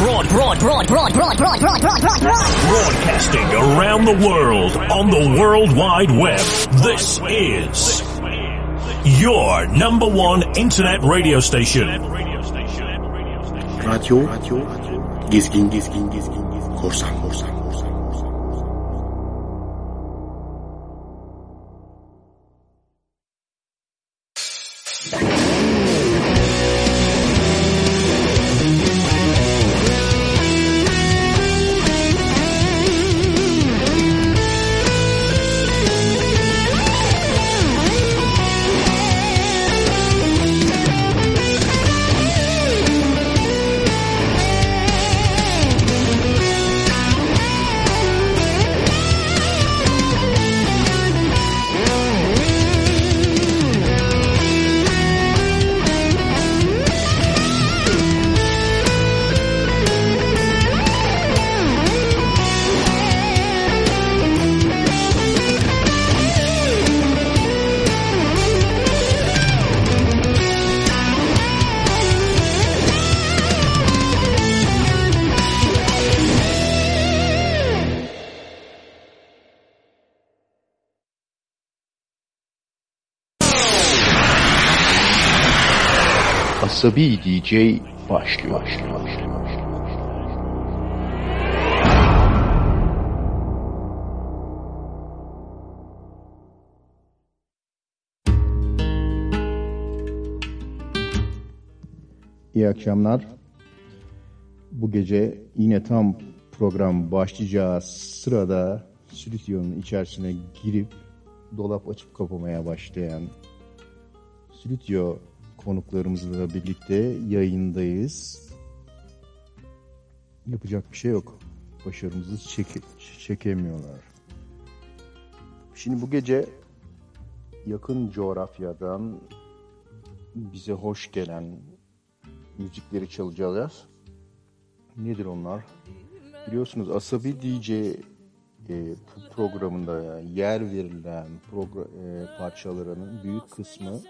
broad, broad, broad, broad, broad, broad, broad, broad, broad, broad. Broadcasting around the world on the World Wide Web. This is your number one internet radio station. Radyo, gezgin, gezgin, gezgin, korsan, korsan, korsan. Asabi DJ başlıyor. başlıyor, başlıyor. İyi akşamlar. Bu gece yine tam program başlayacağı sırada stüdyonun içerisine girip dolap açıp kapamaya başlayan stüdyo konuklarımızla birlikte yayındayız. Yapacak bir şey yok. Başarımızı çeke, çekemiyorlar. Şimdi bu gece yakın coğrafyadan bize hoş gelen müzikleri çalacağız. Nedir onlar? Biliyorsunuz Asabi DJ e, programında yer verilen program, e, parçalarının büyük kısmı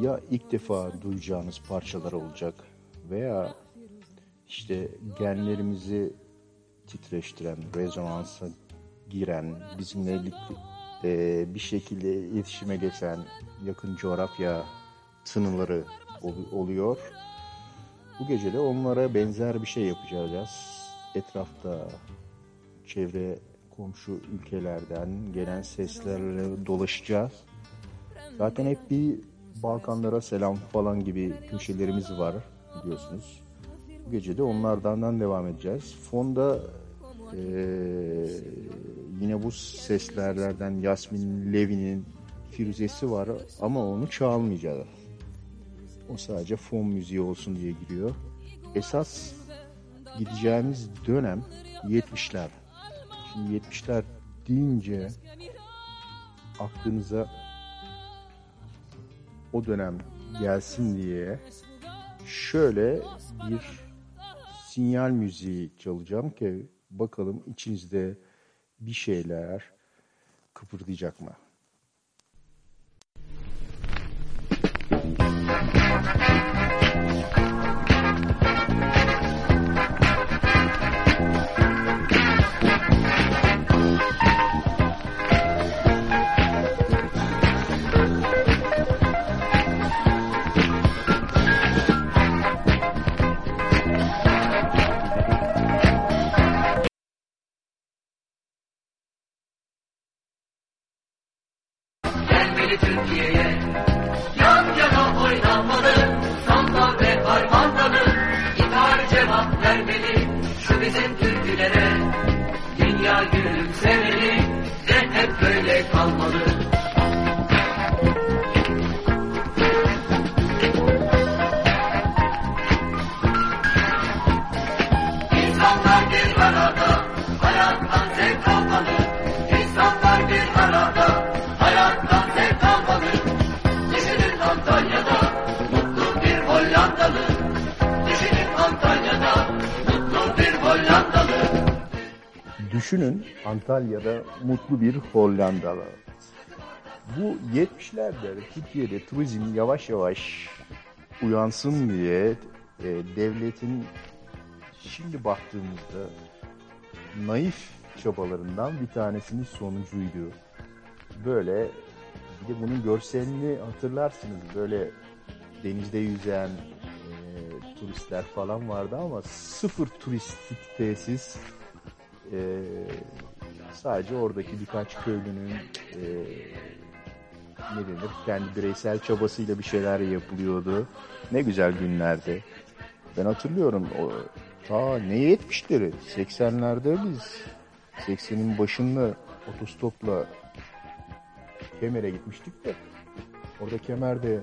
ya ilk defa duyacağınız parçalar olacak veya işte genlerimizi titreştiren, rezonansa giren, bizimle e, bir şekilde iletişime geçen yakın coğrafya tınıları ol- oluyor. Bu gece de onlara benzer bir şey yapacağız. Etrafta çevre komşu ülkelerden gelen seslerle dolaşacağız. Zaten hep bir Balkanlara selam falan gibi köşelerimiz var biliyorsunuz. Bu gece de onlardan devam edeceğiz. Fonda ee, yine bu seslerden Yasmin Levi'nin Firuzesi var ama onu çalmayacağız. O sadece fon müziği olsun diye giriyor. Esas gideceğimiz dönem 70'ler. Şimdi 70'ler deyince aklınıza o dönem gelsin diye şöyle bir sinyal müziği çalacağım ki bakalım içinizde bir şeyler kıpırdayacak mı? Hollandalı. Bu 70'lerde Türkiye'de turizm yavaş yavaş uyansın diye e, devletin şimdi baktığımızda naif çabalarından bir tanesinin sonucuydu. Böyle bir de bunun görselini hatırlarsınız. Böyle denizde yüzen e, turistler falan vardı ama sıfır turistik tesis e, sadece oradaki birkaç köylünün e, ne denir kendi bireysel çabasıyla bir şeyler yapılıyordu. Ne güzel günlerdi. Ben hatırlıyorum o ta ne 70'leri 80'lerde biz 80'in başında otostopla Kemer'e gitmiştik de orada Kemer'de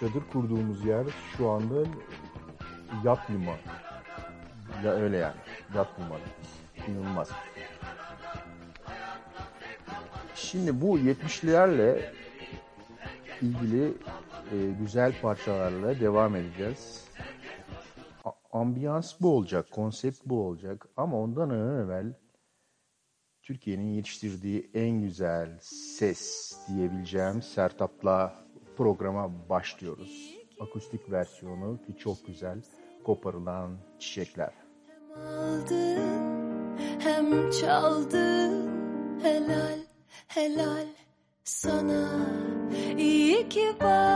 çadır kurduğumuz yer şu anda yat limanı. Ya öyle yani. Yat limanı. İnanılmaz. Şimdi bu 70'lerle ilgili e, güzel parçalarla devam edeceğiz. A- ambiyans bu olacak, konsept bu olacak ama ondan evvel Türkiye'nin yetiştirdiği en güzel ses diyebileceğim Sertap'la programa başlıyoruz. Akustik versiyonu ki çok güzel koparılan çiçekler. Aldın hem çaldın helal helal sana. İyi ki varsın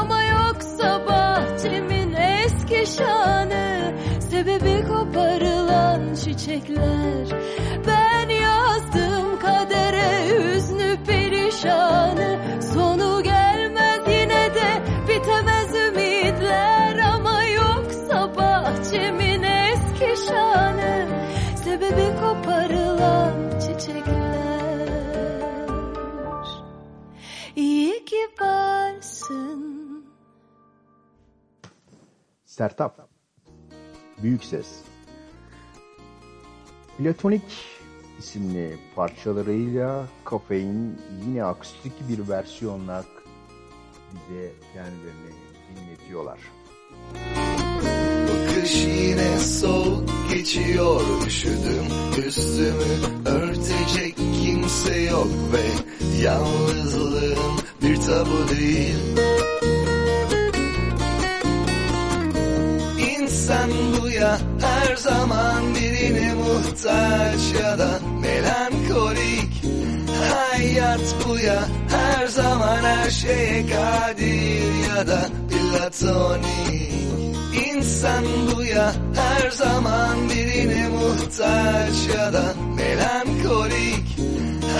어머요. Sertap. Büyük ses. Platonik isimli parçalarıyla kafein yine akustik bir versiyonla bize kendilerini dinletiyorlar. Bu kış yine soğuk geçiyor üşüdüm Üstümü örtecek kimse yok ve Yalnızlığım bir tabu değil İnsan bu ya her zaman birine muhtaç ya da melankolik. Hayat bu ya her zaman her şeye kadir ya da platonik. İnsan bu ya her zaman birine muhtaç ya da melankolik.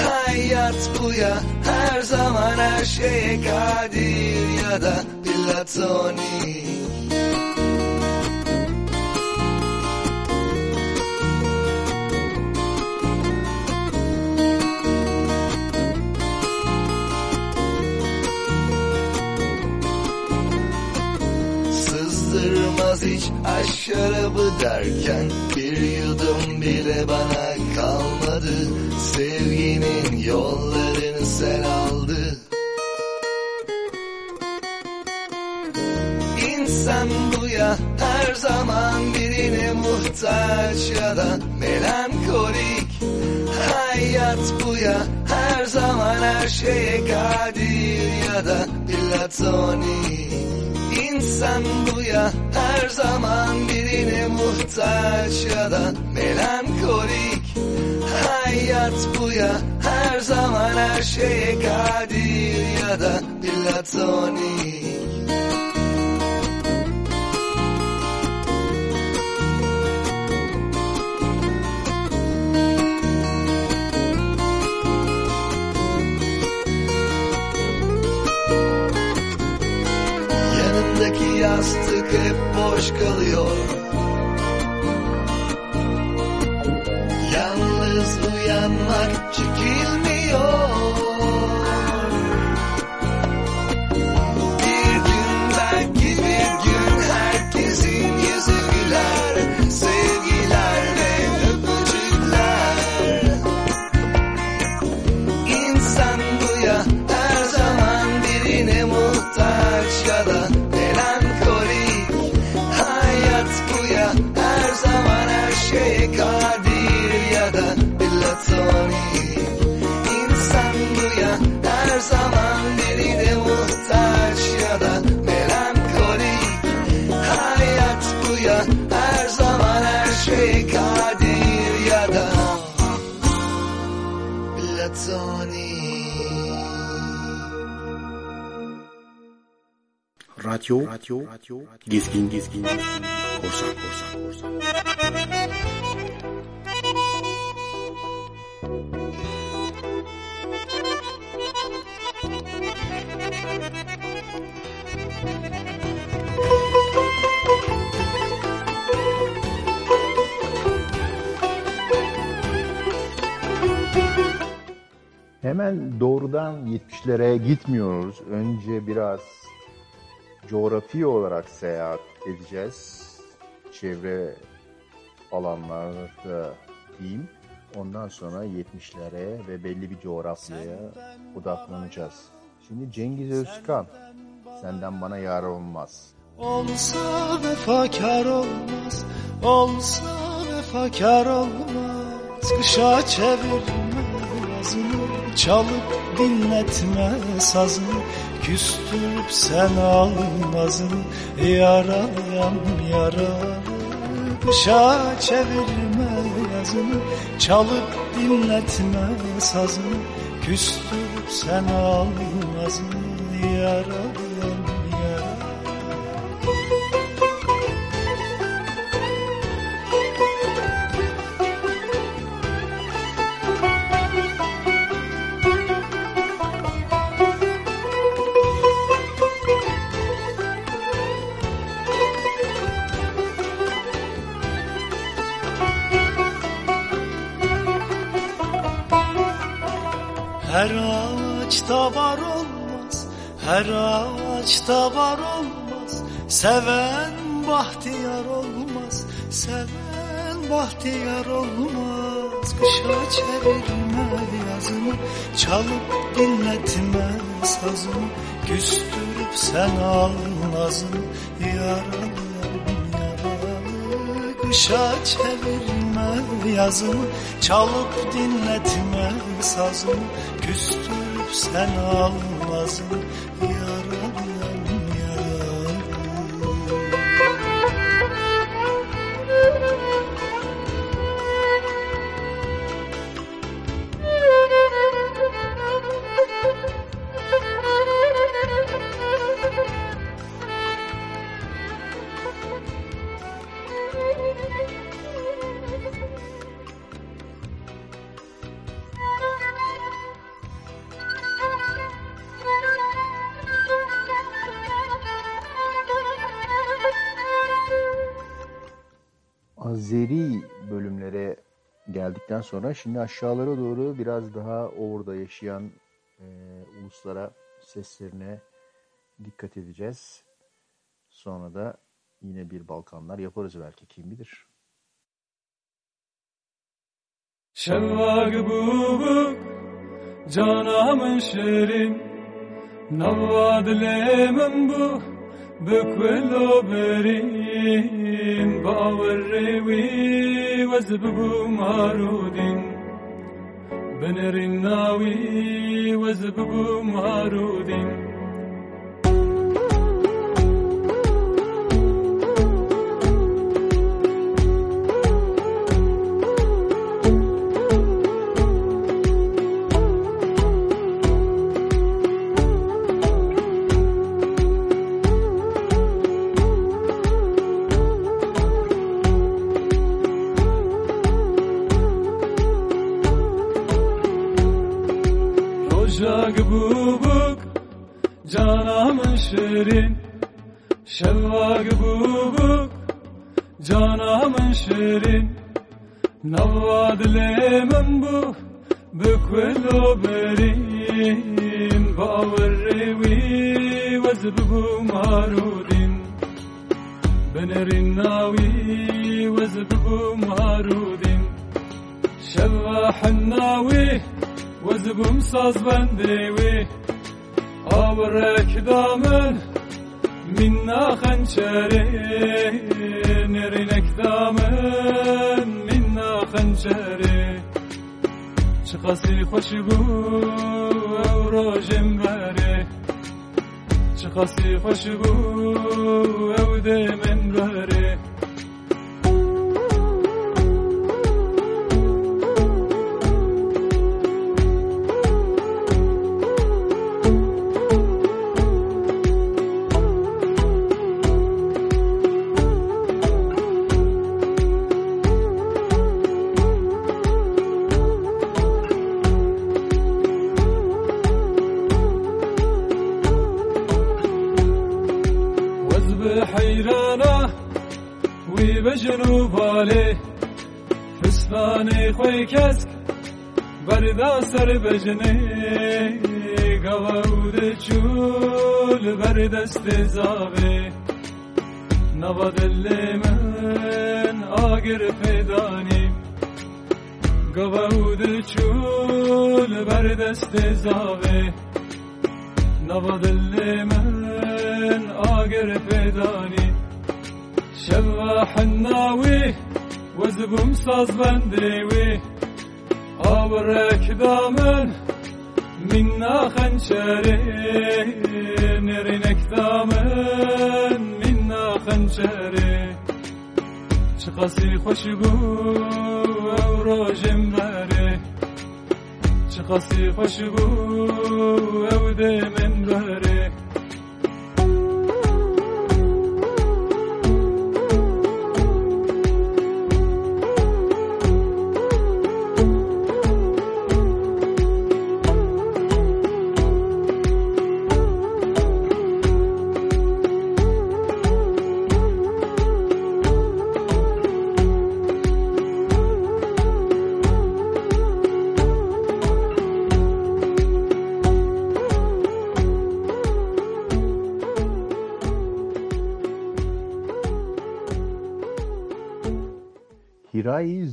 Hayat bu ya her zaman her şeye kadir ya da platonik Sızdırmaz hiç aşk şarabı derken? Bir yudum bile bana kalmadı. Sevginin yollarını sen aldı. İnsan bu ya her zaman birine muhtaç ya da melankolik. Hayat bu ya her zaman her şeye kadir ya da platonik İnsan bu ya her zaman birine muhtaç ya da melankolik. Hayat bu ya her zaman her şeye kadir ya da platonik yastık hep boş kalıyor. Yalnız uyanmak çekilmiyor Radyo, radyo, radyo, gezgin, gezgin, gezgin, korsan, korsan, korsan. Hemen doğrudan 70'lere gitmiyoruz. Önce biraz coğrafi olarak seyahat edeceğiz. Çevre alanlarda diyeyim. Ondan sonra 70'lere ve belli bir coğrafyaya odaklanacağız. Şimdi Cengiz Özkan, senden bana yar olmaz. Olsa vefakar olmaz, olsa vefakar olmaz. Kışa çevirme yazını, çalıp dinletme sazını. Küstürüp sen almazını, yaralayan yaralı. Kışa çevirme yazını, çalıp dinletme sazını. Küstürüp sen almazını, yaralayan her ağaçta var olmaz. Seven bahtiyar olmaz Seven bahtiyar olmaz. Kışa çevirme yazımı Çalıp dinletme sazımı Küstürüp sen al nazımı yaralı. Kışa çevirme yazımı Çalıp dinletme sazımı Küstürüp sen al nazımı Yaralım Azeri bölümlere geldikten sonra şimdi aşağılara doğru biraz daha orada yaşayan e, uluslara seslerine dikkat edeceğiz. Sonra da yine bir Balkanlar yaparız belki kim bilir. Şevvag bubuk canamın şerin Navad lemem bu bükvelo berin برين باور روي وزببو مارودين بنرين ناوي وزببو مارودين Rojak şirin Şevvâ guguguk Canamın şirin. Navva dilemem bu. Bükvel o berin. Bağırrevi Vezbugu marudin. Benerin navi Vezbugu marudin. Şevvâ hannavi Vezbum saz bendevi Avrek damın منا خنشري نرينك دامن منا خنشري شقاسي خوشبو أو روجم باري شقاسي خوشبو أو ديمن kesk بردا سر بجنه گاود چول بر دست زاوه نوا دل من آگر پیدانیم گاود چول بر دست زاوه نوا دل من آگر پیدانی شبا حناوی وزبم ساز وی. دامن منا خنشري نرينك دامن منا خنشري شقاسي خوشبو أو روجم باري شقاسي خوشبو أو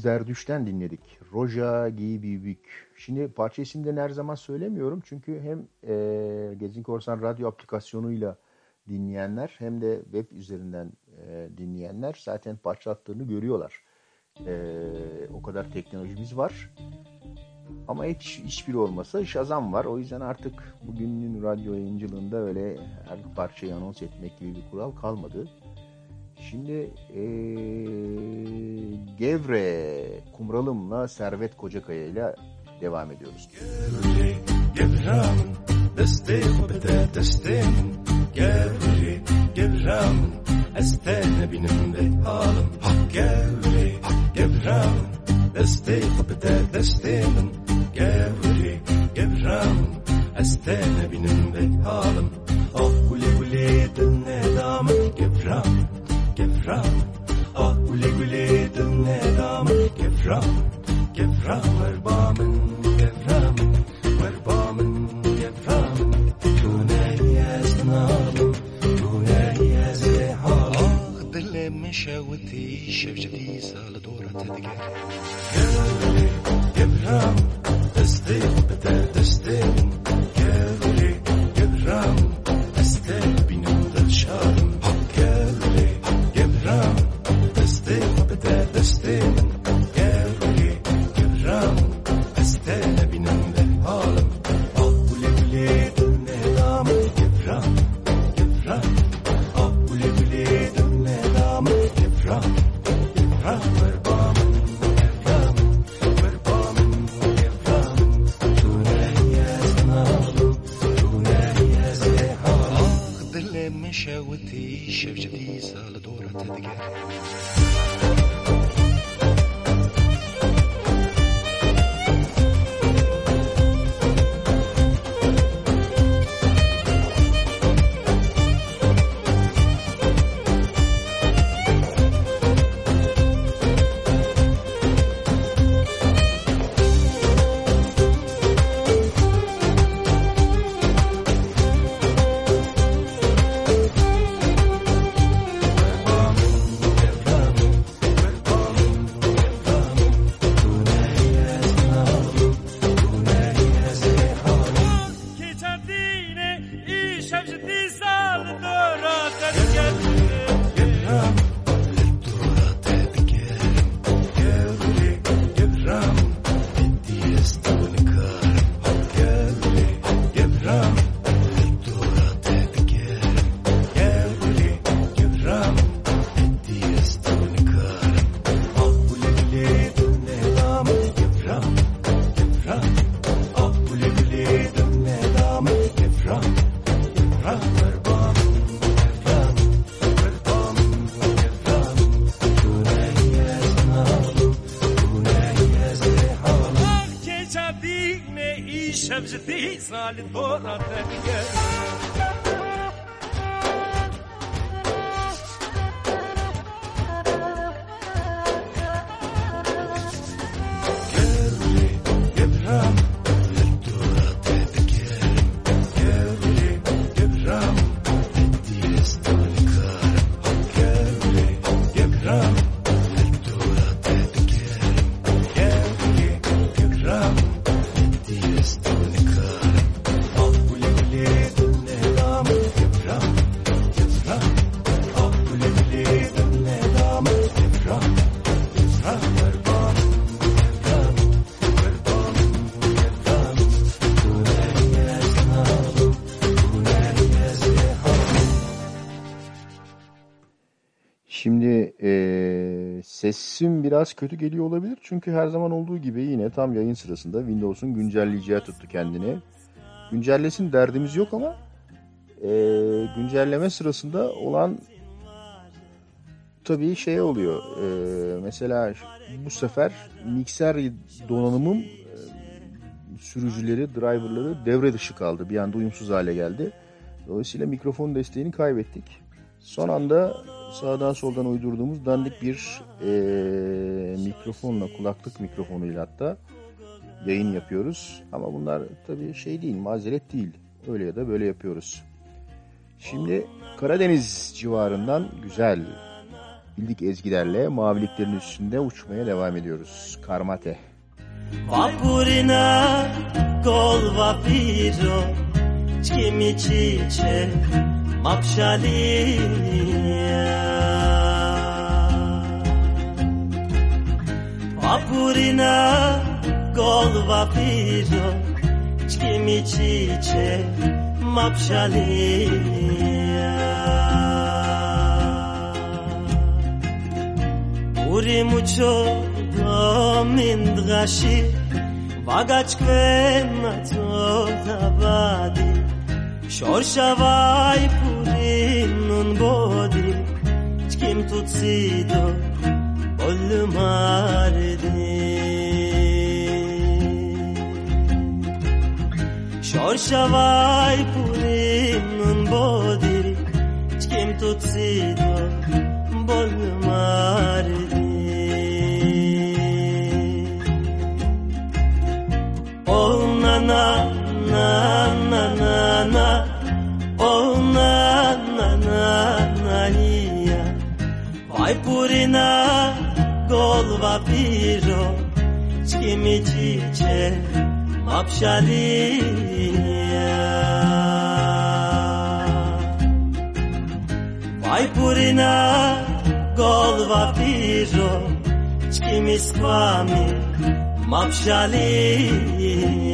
Zerdüş'ten dinledik. Roja Gibibük. Şimdi parça isimlerini her zaman söylemiyorum. Çünkü hem e, Gezin Korsan radyo aplikasyonuyla dinleyenler hem de web üzerinden e, dinleyenler zaten parça attığını görüyorlar. E, o kadar teknolojimiz var. Ama hiç hiçbiri olmasa Shazam var. O yüzden artık bugünün radyo yayıncılığında öyle her parçayı anons etmek gibi bir kural kalmadı. Şimdi ee, Gevre Kumralım'la Servet Kocakaya ile devam ediyoruz. Gevram, destek bede destem. Gevri, gevram, estene benim ve halim. Hak gevri, gevram, destek bede destem. Gevri, gevram, estene benim ve halim. Ah gule gule dinle damı gevram, كيف راح آه قولي قولي ضمن دامك كيف راح كيف راح واربع من كيف راح واربع من كيف راح توناي يا سنالو توناي يا زيحالو ضل آه، مشى وتيشة بجدي سال دورة تدقى كيف راح تستيق بدا Şimdi sesim biraz kötü geliyor olabilir. Çünkü her zaman olduğu gibi yine tam yayın sırasında Windows'un güncelleyeceği tuttu kendini. Güncellesin derdimiz yok ama eee, güncelleme sırasında olan tabii şey oluyor. Eee, mesela bu sefer mikser donanımım eee, sürücüleri, driverları devre dışı kaldı. Bir anda uyumsuz hale geldi. Dolayısıyla mikrofon desteğini kaybettik. Son anda sağdan soldan uydurduğumuz dandik bir eee, mikrofonla, kulaklık mikrofonuyla hatta yayın yapıyoruz. Ama bunlar tabii şey değil, mazeret değil. Öyle ya da böyle yapıyoruz. Şimdi Karadeniz civarından güzel bildik ezgilerle maviliklerin üstünde uçmaya devam ediyoruz. Karmate. Vapurina kol vapiro mapşaliya Vapurina kol vapiro Çkimi çiçe mapşaliya Uri mucho domindgashi Vagachkven Xor xavai puri nun bodi Çkim tutsido Bollu mardi Xor xavai puri nun bodi Çkim tutsido Vai purina gol vapiro Çkimi çiçe mapşaliya. Vai purina gol vapiro Çkimi squami mapşaliya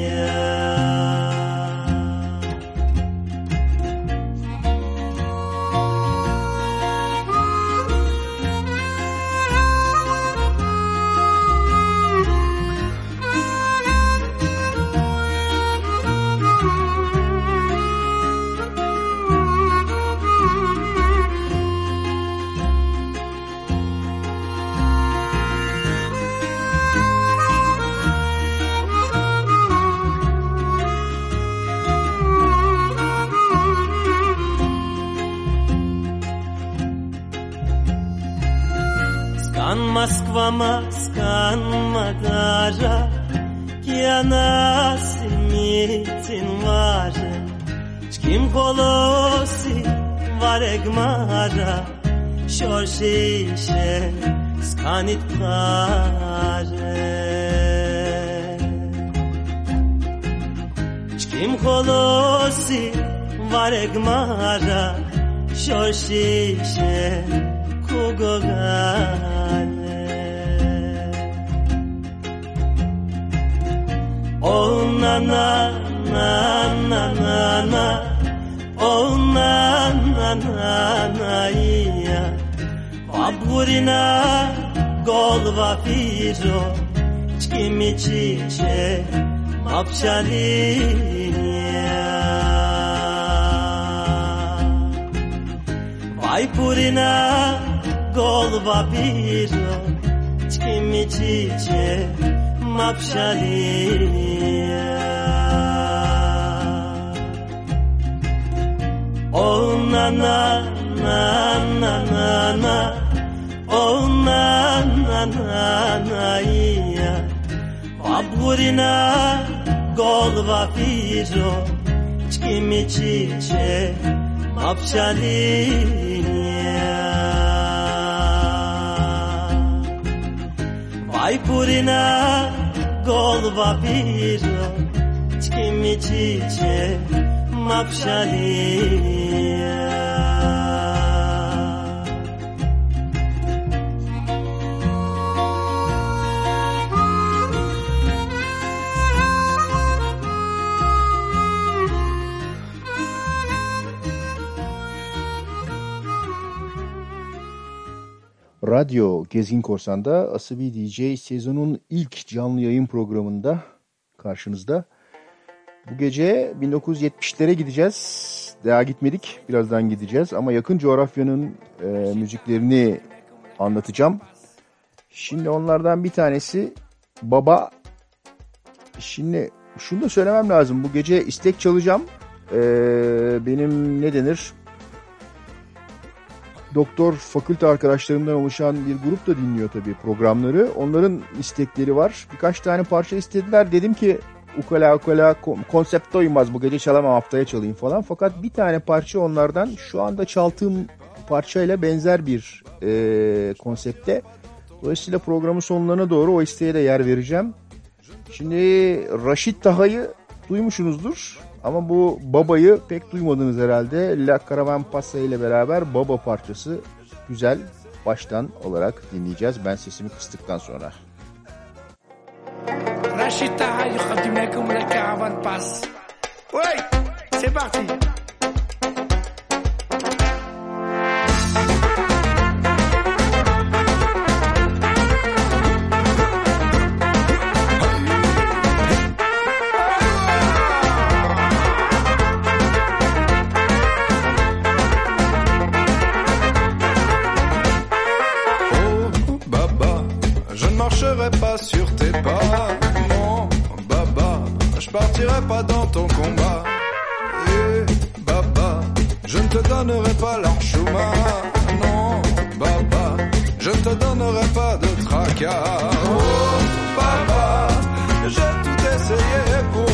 ani kaže Çkim kolosi varek maja şoşişe آبشاری mapşaliya Vai purina gol vapiro Çkimi çiçe mapşaliya Radyo Gezgin Korsan'da Asabi DJ sezonun ilk canlı yayın programında karşınızda. Bu gece 1970'lere gideceğiz. Daha gitmedik. Birazdan gideceğiz. Ama yakın coğrafyanın e, müziklerini anlatacağım. Şimdi onlardan bir tanesi Baba. Şimdi şunu da söylemem lazım. Bu gece istek çalacağım. E, benim ne denir? Doktor fakülte arkadaşlarımdan oluşan bir grup da dinliyor tabii programları. Onların istekleri var. Birkaç tane parça istediler. Dedim ki ukala ukala konsept uymaz bu gece çalamam haftaya çalayım falan. Fakat bir tane parça onlardan şu anda çaldığım parçayla benzer bir e, konsepte. Dolayısıyla programın sonlarına doğru o isteğe de yer vereceğim. Şimdi Raşit Taha'yı duymuşsunuzdur. Ama bu babayı pek duymadınız herhalde. La Caravan Passa ile beraber baba parçası güzel baştan olarak dinleyeceğiz. Ben sesimi kıstıktan sonra. Rachid Taha يقدم لكم la caravane passe. Oui, c'est parti. Partirai pas dans ton combat. Eh, Baba, je ne te donnerai pas l'archouma. Non, Baba, je ne te donnerai pas de tracas. Oh, Baba, j'ai tout essayé pour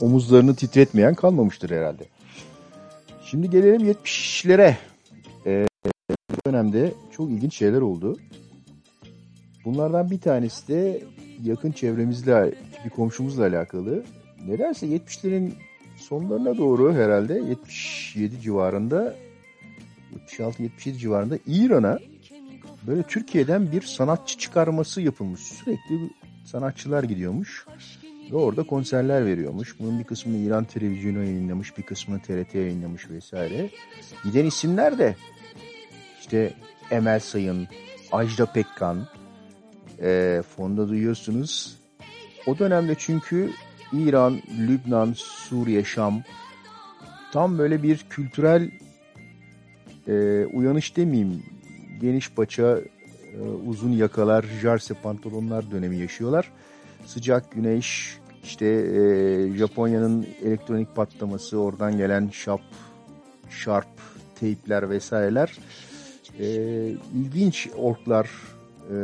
omuzlarını titretmeyen kalmamıştır herhalde. Şimdi gelelim 70'lere. Ee, bu dönemde çok ilginç şeyler oldu. Bunlardan bir tanesi de yakın çevremizle, bir komşumuzla alakalı. Nedense 70'lerin sonlarına doğru herhalde 77 civarında 76-77 civarında İran'a böyle Türkiye'den bir sanatçı çıkarması yapılmış. Sürekli sanatçılar gidiyormuş ve orada konserler veriyormuş. Bunun bir kısmını İran televizyonu yayınlamış, bir kısmını TRT yayınlamış vesaire. Giden isimler de işte Emel Sayın, Ajda Pekkan, e, fonda duyuyorsunuz. O dönemde çünkü İran, Lübnan, Suriye, Şam tam böyle bir kültürel e, uyanış demeyeyim, geniş paça, e, uzun yakalar, jarse pantolonlar dönemi yaşıyorlar. Sıcak güneş, işte e, Japonya'nın elektronik patlaması, oradan gelen şap, şarp, teypler vesaireler. E, ilginç orklar e,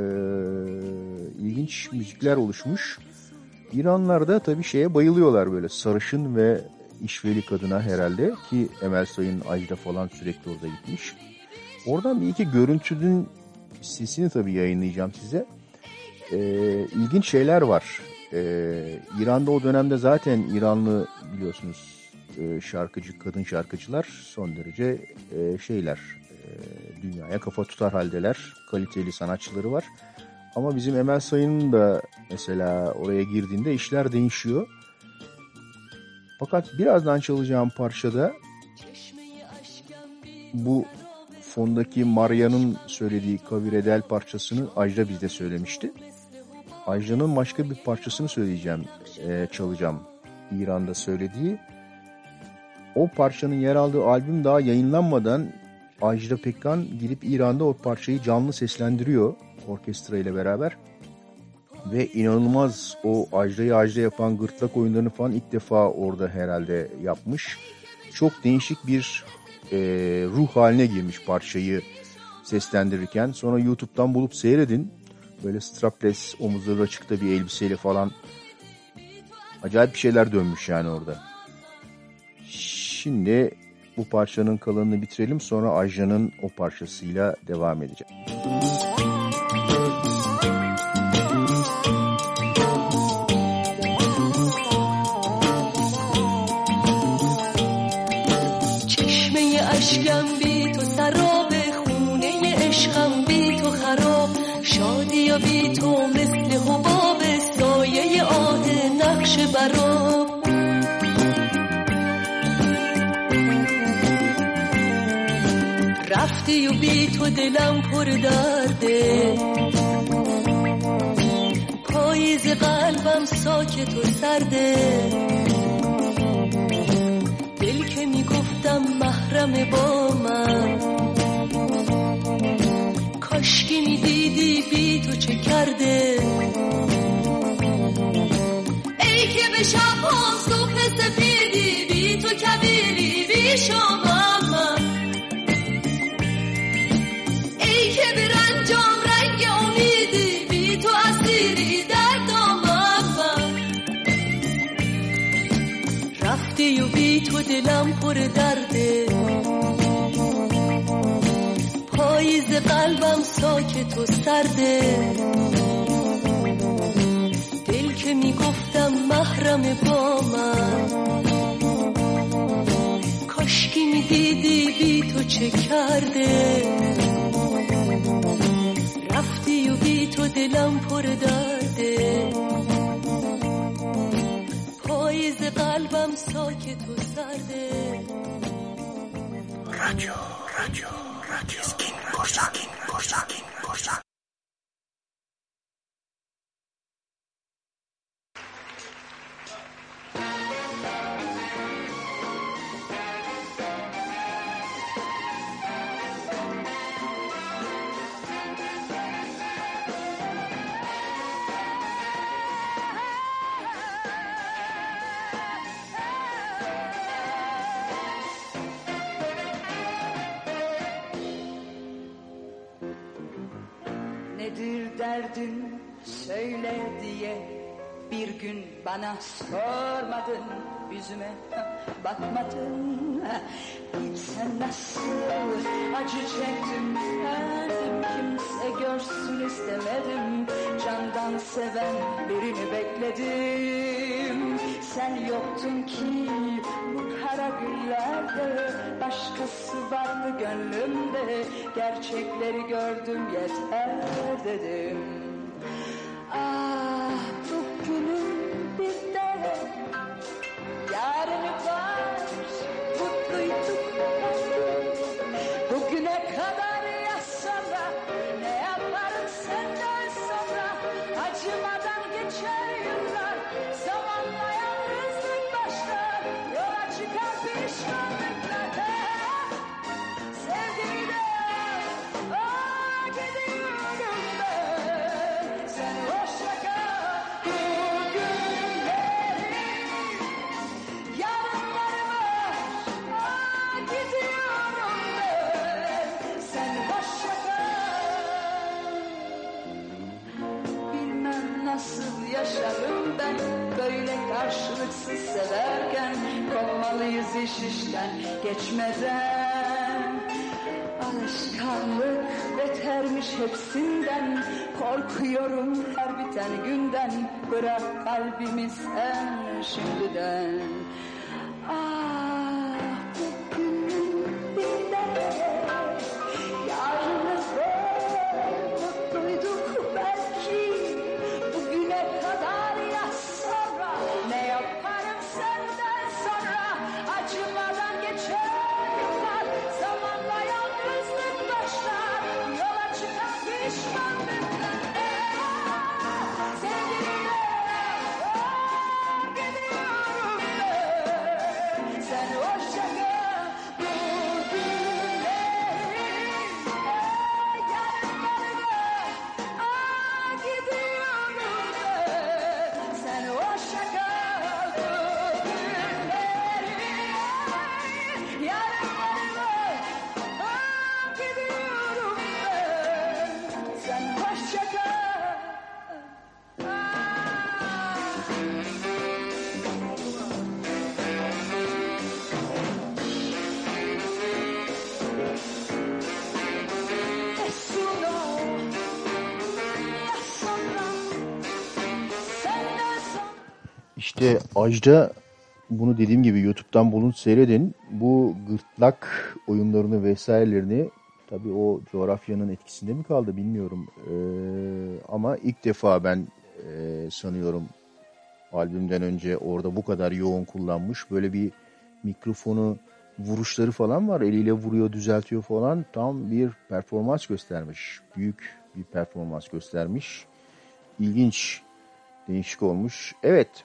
ilginç müzikler oluşmuş. İranlar da tabii şeye bayılıyorlar böyle sarışın ve işveli kadına herhalde ki Emel Sayın Ajda falan sürekli orada gitmiş. Oradan bir iki görüntünün sesini tabii yayınlayacağım size. Ee, ilginç şeyler var. Ee, İran'da o dönemde zaten İranlı biliyorsunuz e, şarkıcı, kadın şarkıcılar son derece e, şeyler, e, dünyaya kafa tutar haldeler. Kaliteli sanatçıları var. Ama bizim Emel Sayın'ın da mesela oraya girdiğinde işler değişiyor. Fakat birazdan çalacağım parçada bu fondaki Maria'nın söylediği Kaviredel parçasını Ajda bizde söylemişti. Ajda'nın başka bir parçasını söyleyeceğim, e, çalacağım. İran'da söylediği. O parçanın yer aldığı albüm daha yayınlanmadan Ajda Pekkan gidip İran'da o parçayı canlı seslendiriyor orkestra ile beraber. Ve inanılmaz o Ajda'yı Ajda yapan gırtlak oyunlarını falan ilk defa orada herhalde yapmış. Çok değişik bir e, ruh haline girmiş parçayı seslendirirken. Sonra YouTube'dan bulup seyredin böyle strapless omuzları açıkta bir elbiseyle falan acayip bir şeyler dönmüş yani orada. Şimdi bu parçanın kalanını bitirelim sonra Aja'nın o parçasıyla devam edeceğim. دلم پر درده. پاییز قلبم ساکت و سرده. دل که می‌گفتم محرم با من. کاشکی می‌دیدی بی تو چه کرده. ای که به شب هم صبح سفیدی بی تو کبیری بی شما. و بی تو دلم پر درده پاییز قلبم ساکت و سرده دل که می‌گفتم محرم با من. کاشکی می‌دیدی بی تو چه کرده. رفتی و بی تو دلم پر درده قلبم ساکت و سرده. رادیو رادیو رادیو. اسکین korsan korsan Nedir derdin söyle diye bir gün bana sormadın yüzüme. Bakmadın. Bilsen nasıl acı çektim? Verdim kimse görsün istemedim. Candan seven birini bekledim. Sen yoktun ki kara günlerde Başkası vardı gönlümde? Gerçekleri gördüm yeter dedim iş işten geçmeden Alışkanlık betermiş hepsinden. Korkuyorum her biten günden. Bırak kalbimi sen şimdiden İşte Ajda bunu dediğim gibi YouTube'dan bulun seyredin. Bu gırtlak oyunlarını vesairelerini tabii o coğrafyanın etkisinde mi kaldı bilmiyorum. Ee, ama ilk defa ben e, sanıyorum albümden önce orada bu kadar yoğun kullanmış. Böyle bir mikrofonu vuruşları falan var. Eliyle vuruyor, düzeltiyor falan. Tam bir performans göstermiş. Büyük bir performans göstermiş. İlginç, değişik olmuş. Evet.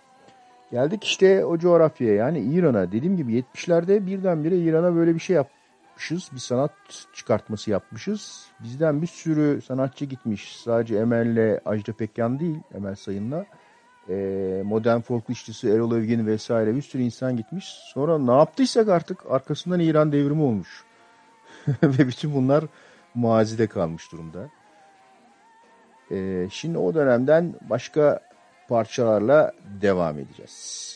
Geldik işte o coğrafyaya yani İran'a. Dediğim gibi 70'lerde birdenbire İran'a böyle bir şey yapmışız. Bir sanat çıkartması yapmışız. Bizden bir sürü sanatçı gitmiş. Sadece Emel'le Ajda Pekkan değil, Emel Sayın'la. Ee, modern folk işçisi Erol Evgin vesaire bir sürü insan gitmiş. Sonra ne yaptıysak artık arkasından İran devrimi olmuş. Ve bütün bunlar mazide kalmış durumda. Ee, şimdi o dönemden başka parçalarla devam edeceğiz.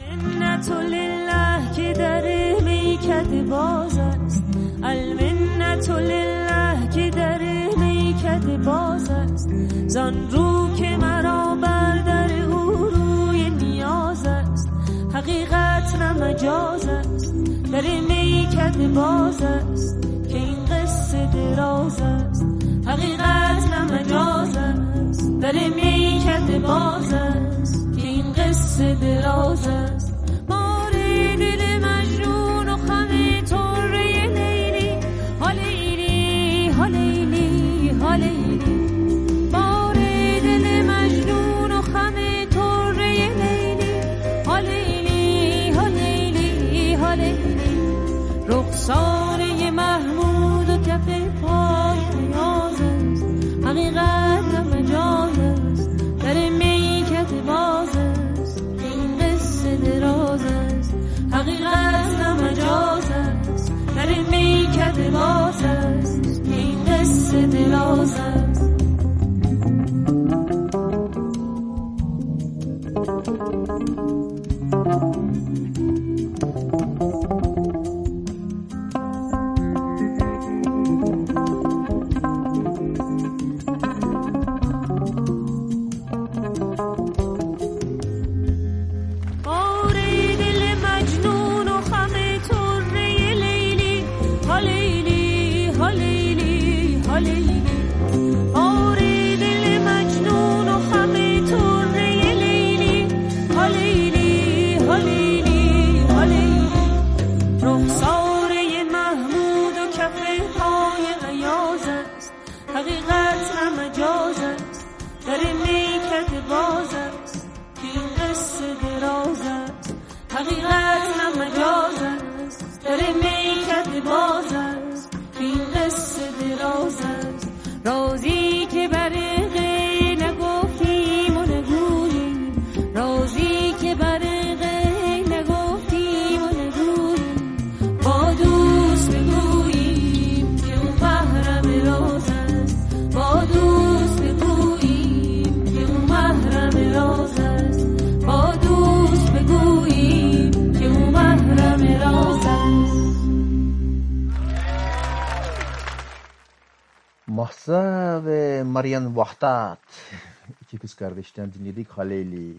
المنت لله که در میکد باز است المنت لله که در میکد باز است زان رو که مرا بر در او روی نیاز است حقیقت نه مجاز است در میکد باز است که این قصه دراز است. حقیقت نه مجاز است. در میکد باز است که این قصه دراز است. sibylosa Mahsa ve Marian Vahdat. İki kız kardeşten dinledik Haleli.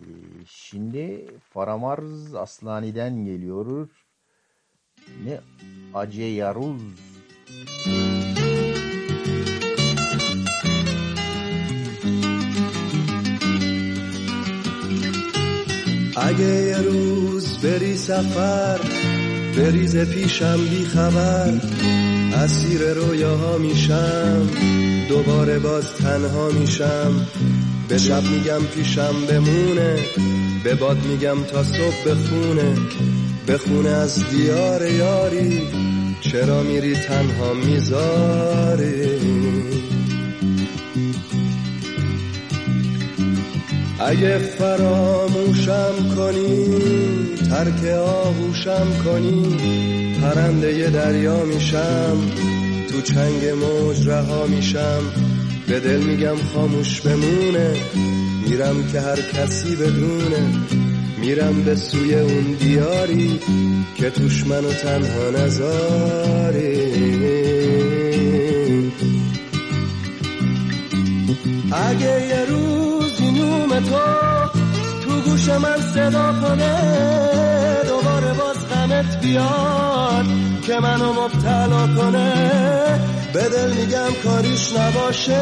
Şimdi Faramarz Aslani'den geliyoruz. Ne Acı Yaruz. Acı Yaruz beri sefer بریز پیشم بی خبر اسیر رویاها میشم دوباره باز تنها میشم. به شب میگم پیشم بمونه به باد میگم تا صبح بخونه. بخونه از دیار یاری چرا میری تنها می‌ذاری؟ اگه فراموشم کنی ترک آغوشم کنی پرنده دریا میشم تو چنگ موج رها میشم. به دل میگم خاموش بمونه میرم که هر کسی بدونه. میرم به سوی اون دیاری که توش منو تنها نذاری اگه یه نوم تو گوش من صدا کنه دوباره باز غمت بیاد که منو مبتلا کنه. به دل میگم کاریش نباشه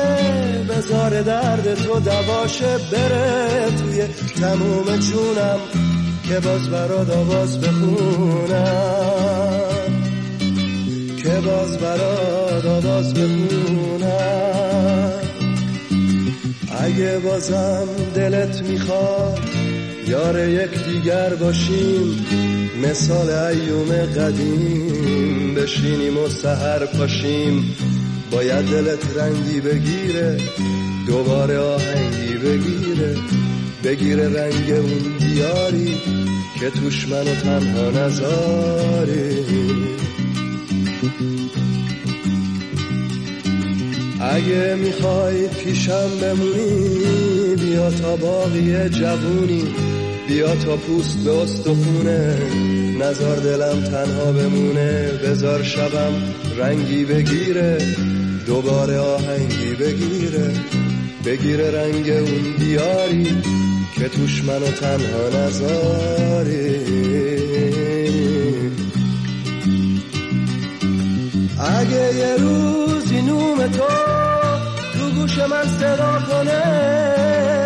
بزار درد تو دواشه بره توی تموم جونم که باز برات آواز بخونم. که باز برات آواز بخونم. اگه بازم دلت می‌خواد یار یک دیگر باشیم مثال ایوم قدیم. بشینیم و سهر پاشیم باید دلت رنگی بگیره دوباره آهنگی بگیره. بگیره رنگ اون دیاری که توش منو تنها نذاری اگه می‌خوای پیشم بمونی بیا تا باقی جوونی. بیا تا پوست به استخونه. نزار دلم تنها بمونه. بزار شبم رنگی بگیره. دوباره آهنگی بگیره. بگیره رنگ اون دیاری که توش منو تنها نذاری اگه یه روزی نوم تو گوش من صدا کنه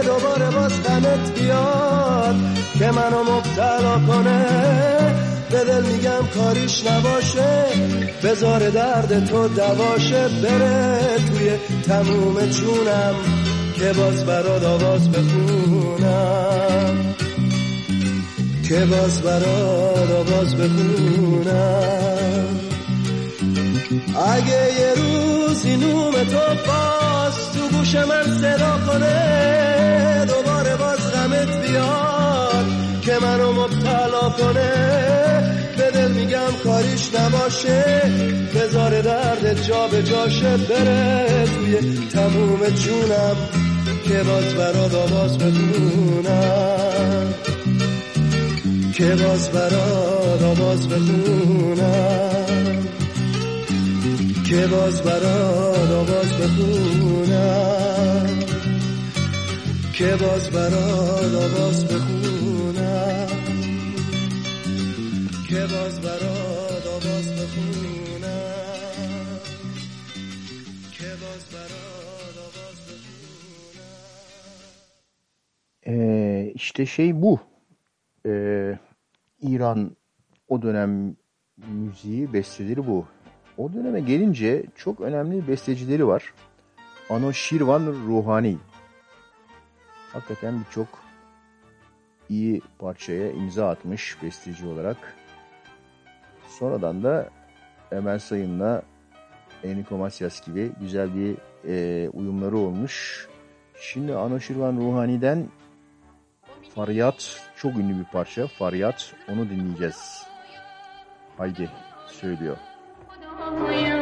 دوباره باز غمت بیاد که منو مبتلا کنه. به دل میگم کاریش نباشه بزار درد تو دواشه بره توی تموم جونم که باز برات آواز بخونم. که باز برات آواز بخونم. اگه یه روزی نوم تو باز تو گوش من صدا کنه دوباره باز غمت بیاد که منو مبتلا کنه. به دل میگم کاریش نباشه بذار درد جا به جاشه بره. توی تموم جونم که باز برات آواز بخونم. که باز برات آواز بخونم. که باز برات آواز بخونم که باز برات آواز بخونم که باز برات آواز بخونم که işte şey bu. Ee, İran o dönem müziği besteleri bu. O döneme gelince çok önemli bestecileri var. Anoshirvan Ruhani. Hakikaten birçok iyi parçaya imza atmış besteci olarak. Sonradan da Emel Sayın'la Enrico Macias gibi güzel bir e, uyumları olmuş. Şimdi Anoshirvan Ruhani'den Faryat çok ünlü bir parça. Faryat onu dinleyeceğiz. Haydi söylüyor. دل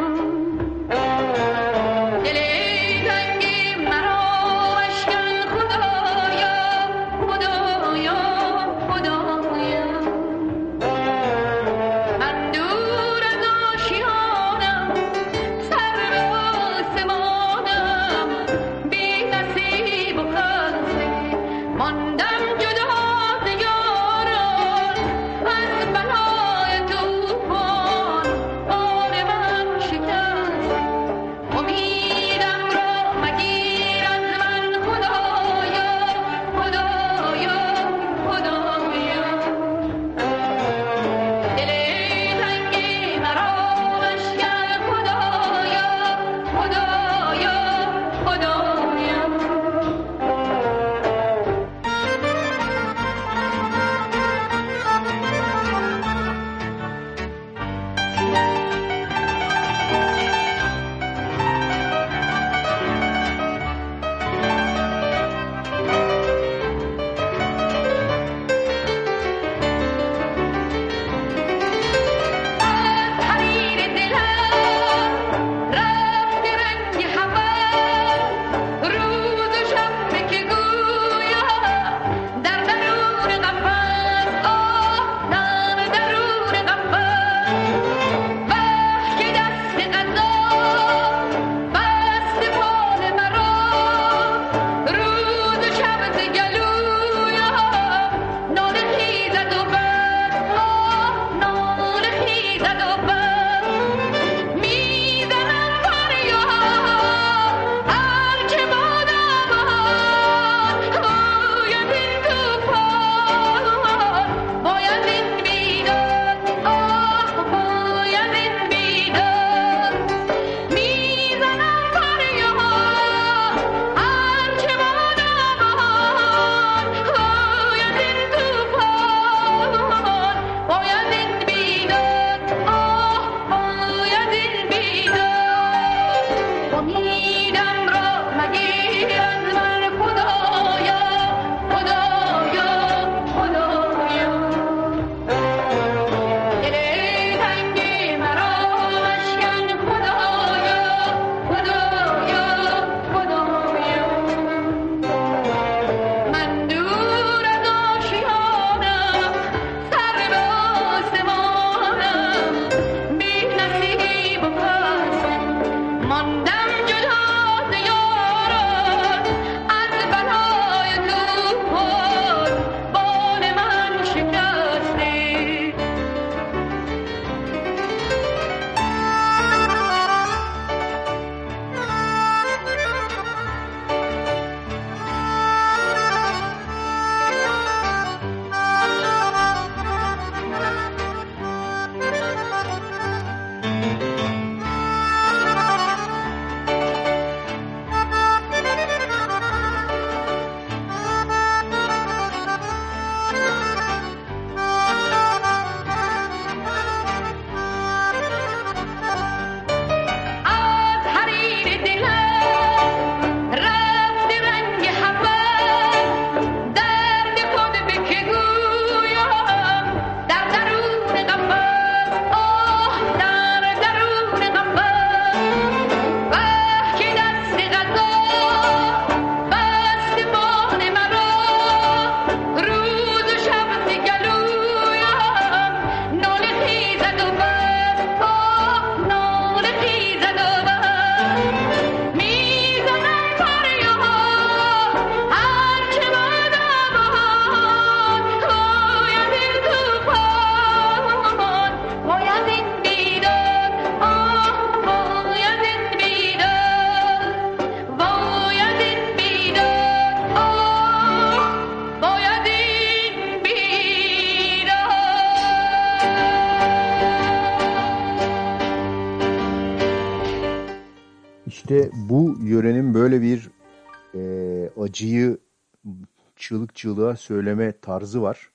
çığlık çığlığa söyleme tarzı var.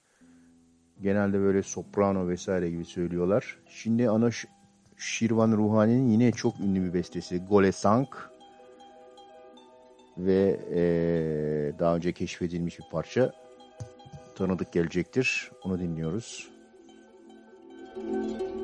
Genelde böyle soprano vesaire gibi söylüyorlar. Şimdi ana Şirvan Ruhani'nin yine çok ünlü bir bestesi Gole Sank ve e, daha önce keşfedilmiş bir parça tanıdık gelecektir. Onu dinliyoruz. Müzik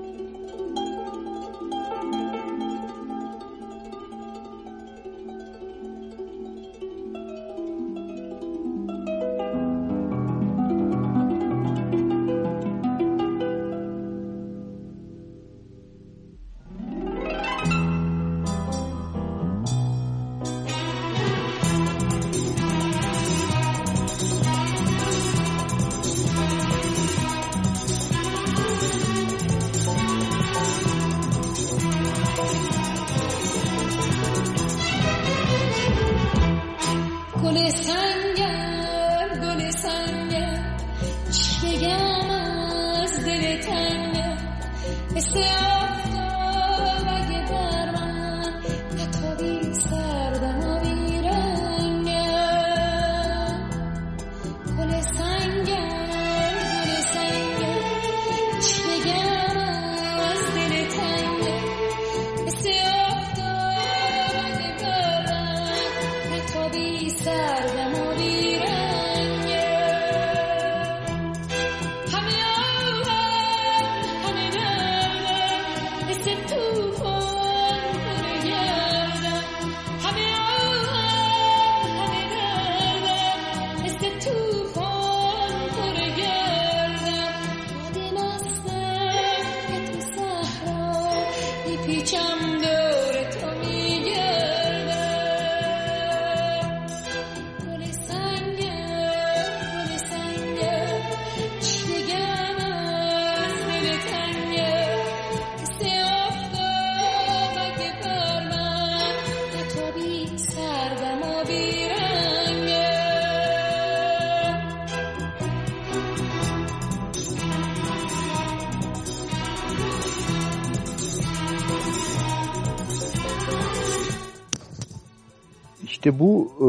İşte bu e,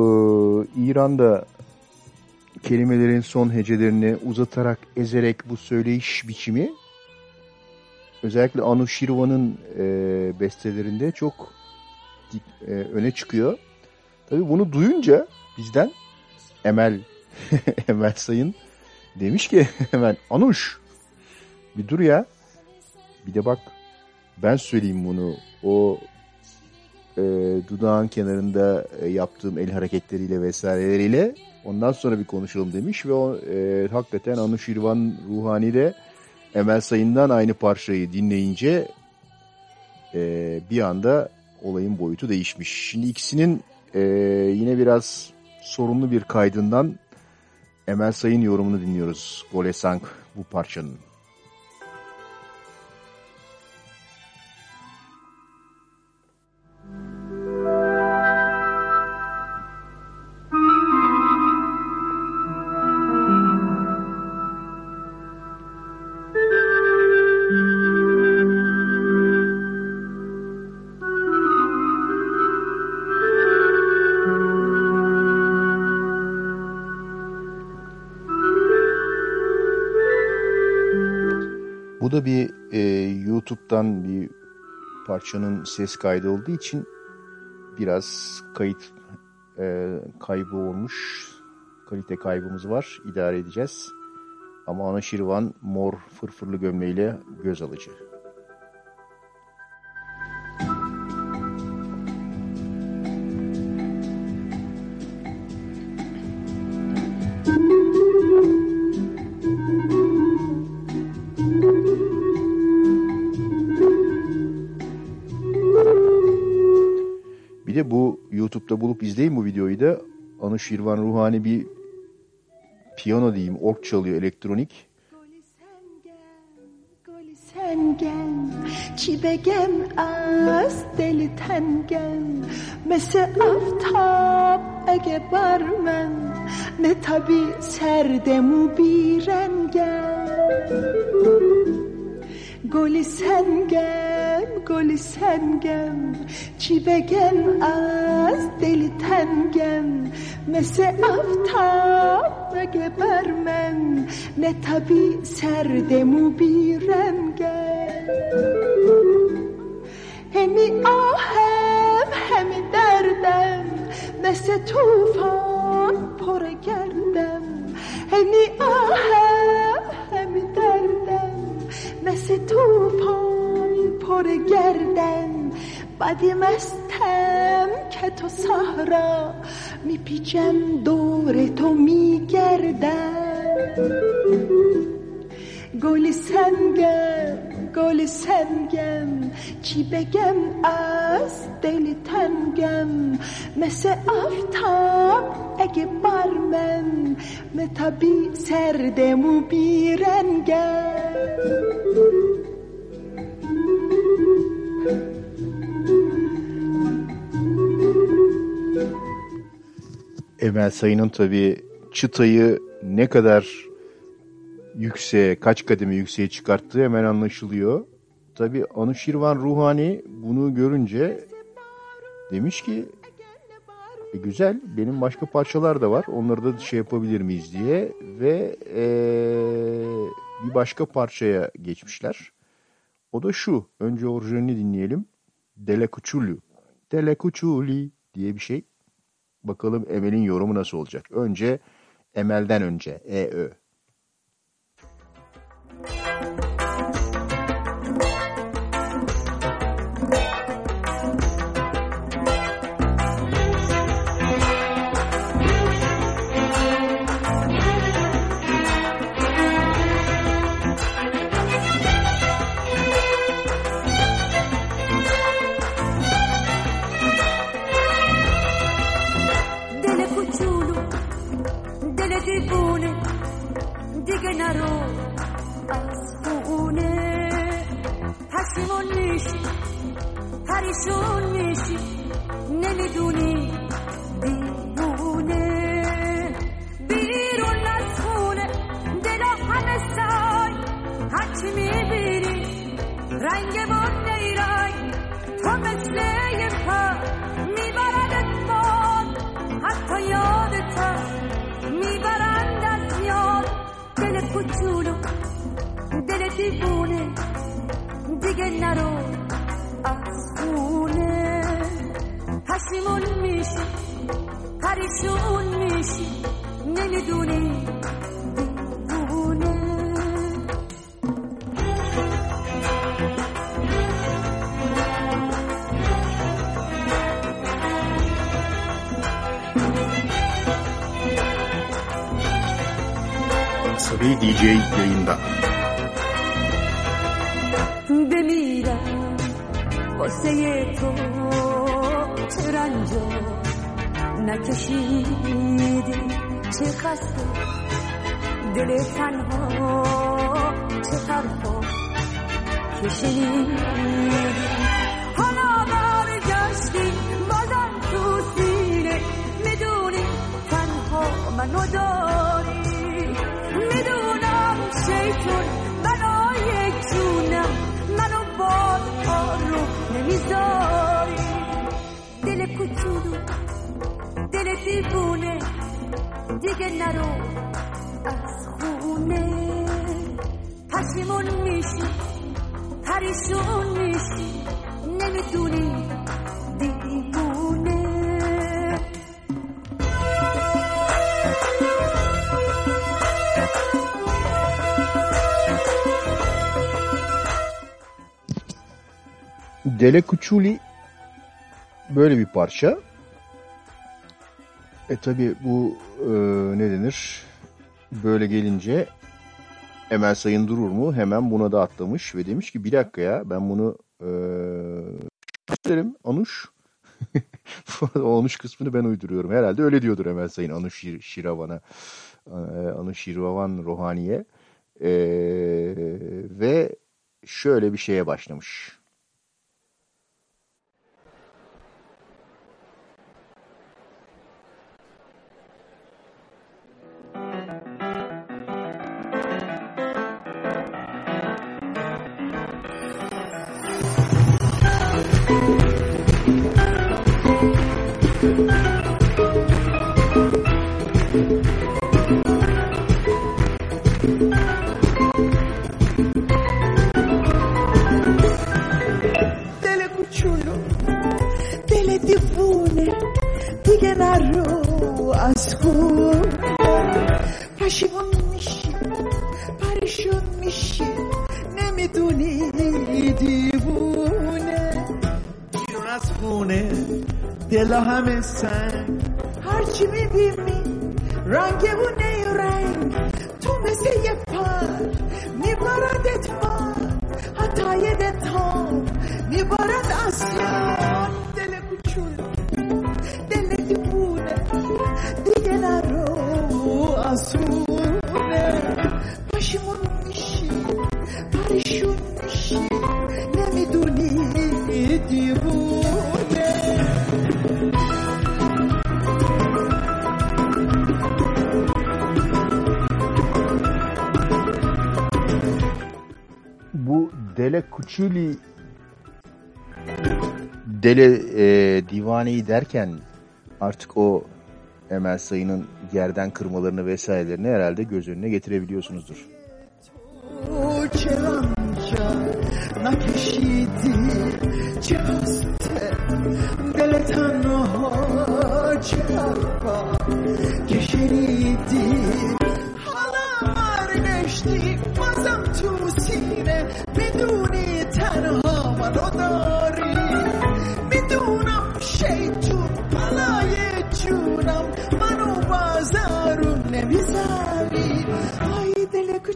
İran'da kelimelerin son hecelerini uzatarak, ezerek bu söyleyiş biçimi özellikle Anushirvan'ın e, bestelerinde çok e, öne çıkıyor. Tabi bunu duyunca bizden Emel Emel Sayın demiş ki hemen Anuş bir dur ya bir de bak ben söyleyeyim bunu o e, dudağın kenarında e, yaptığım el hareketleriyle vesaireleriyle ondan sonra bir konuşalım demiş ve o e, hakikaten Anuşirvan Ruhani de Emel Sayın'dan aynı parçayı dinleyince e, bir anda olayın boyutu değişmiş. Şimdi ikisinin e, yine biraz sorunlu bir kaydından Emel Sayın yorumunu dinliyoruz. Gole Sank bu parçanın. Bu da bir e, YouTube'dan bir parçanın ses kaydı olduğu için biraz kayıt e, kaybı olmuş. Kalite kaybımız var. İdare edeceğiz. Ama Ana Şirvan mor fırfırlı gömleğiyle göz alıcı. Anuşirvan Ruhani bir piyano diyeyim, ork çalıyor elektronik. Sen gel, çibegem az deli tengem Mese aftap ege barmen Ne tabi serdemu bir rengem گلی سنگم گلی سنگم. چی بگم از دل تنگم؟ مثل افتاب اگه بر من؟ سردم و بیرنگم همی آهم همی دردم. مثل توفان پر گردم همی آهم همی دردم. مثل توفان پر گردم بدی مستم که تو سهرا میپیچم دور تو میگردم. گل سنگم گل سنگم چی بگم از دل تنگم مثل آفتاب اگه بر من متابی سردم و بیرنگم Emel Sayın'ın tabii çıtayı ne kadar yükseğe, kaç kademe yükseğe çıkarttığı hemen anlaşılıyor. Tabii Anuşirvan Ruhani bunu görünce demiş ki e, güzel benim başka parçalar da var onları da şey yapabilir miyiz diye ve e, bir başka parçaya geçmişler. O da şu önce orijinalini dinleyelim. Dele Cuchulu. Dele Cuchuli diye bir şey. Bakalım Emel'in yorumu nasıl olacak. Önce Emel'den önce E-Ö. Delle Dele Cuchuli böyle bir parça. E tabi bu e, ne denir? Böyle gelince Emel Sayın durur mu? Hemen buna da atlamış ve demiş ki bir dakika ya ben bunu e, isterim Anuş. Anuş kısmını ben uyduruyorum. Herhalde öyle diyordur Emel Sayın Anuş Şir- Şiravan'a. E, Anuş Şiravan Rohani'ye. E, ve şöyle bir şeye başlamış. همه سنگ هرچی می‌بینی رنگمون Çüli Deli e, divaneyi derken artık o Emel Sayın'ın yerden kırmalarını vesairelerini herhalde göz önüne getirebiliyorsunuzdur. Çelanca.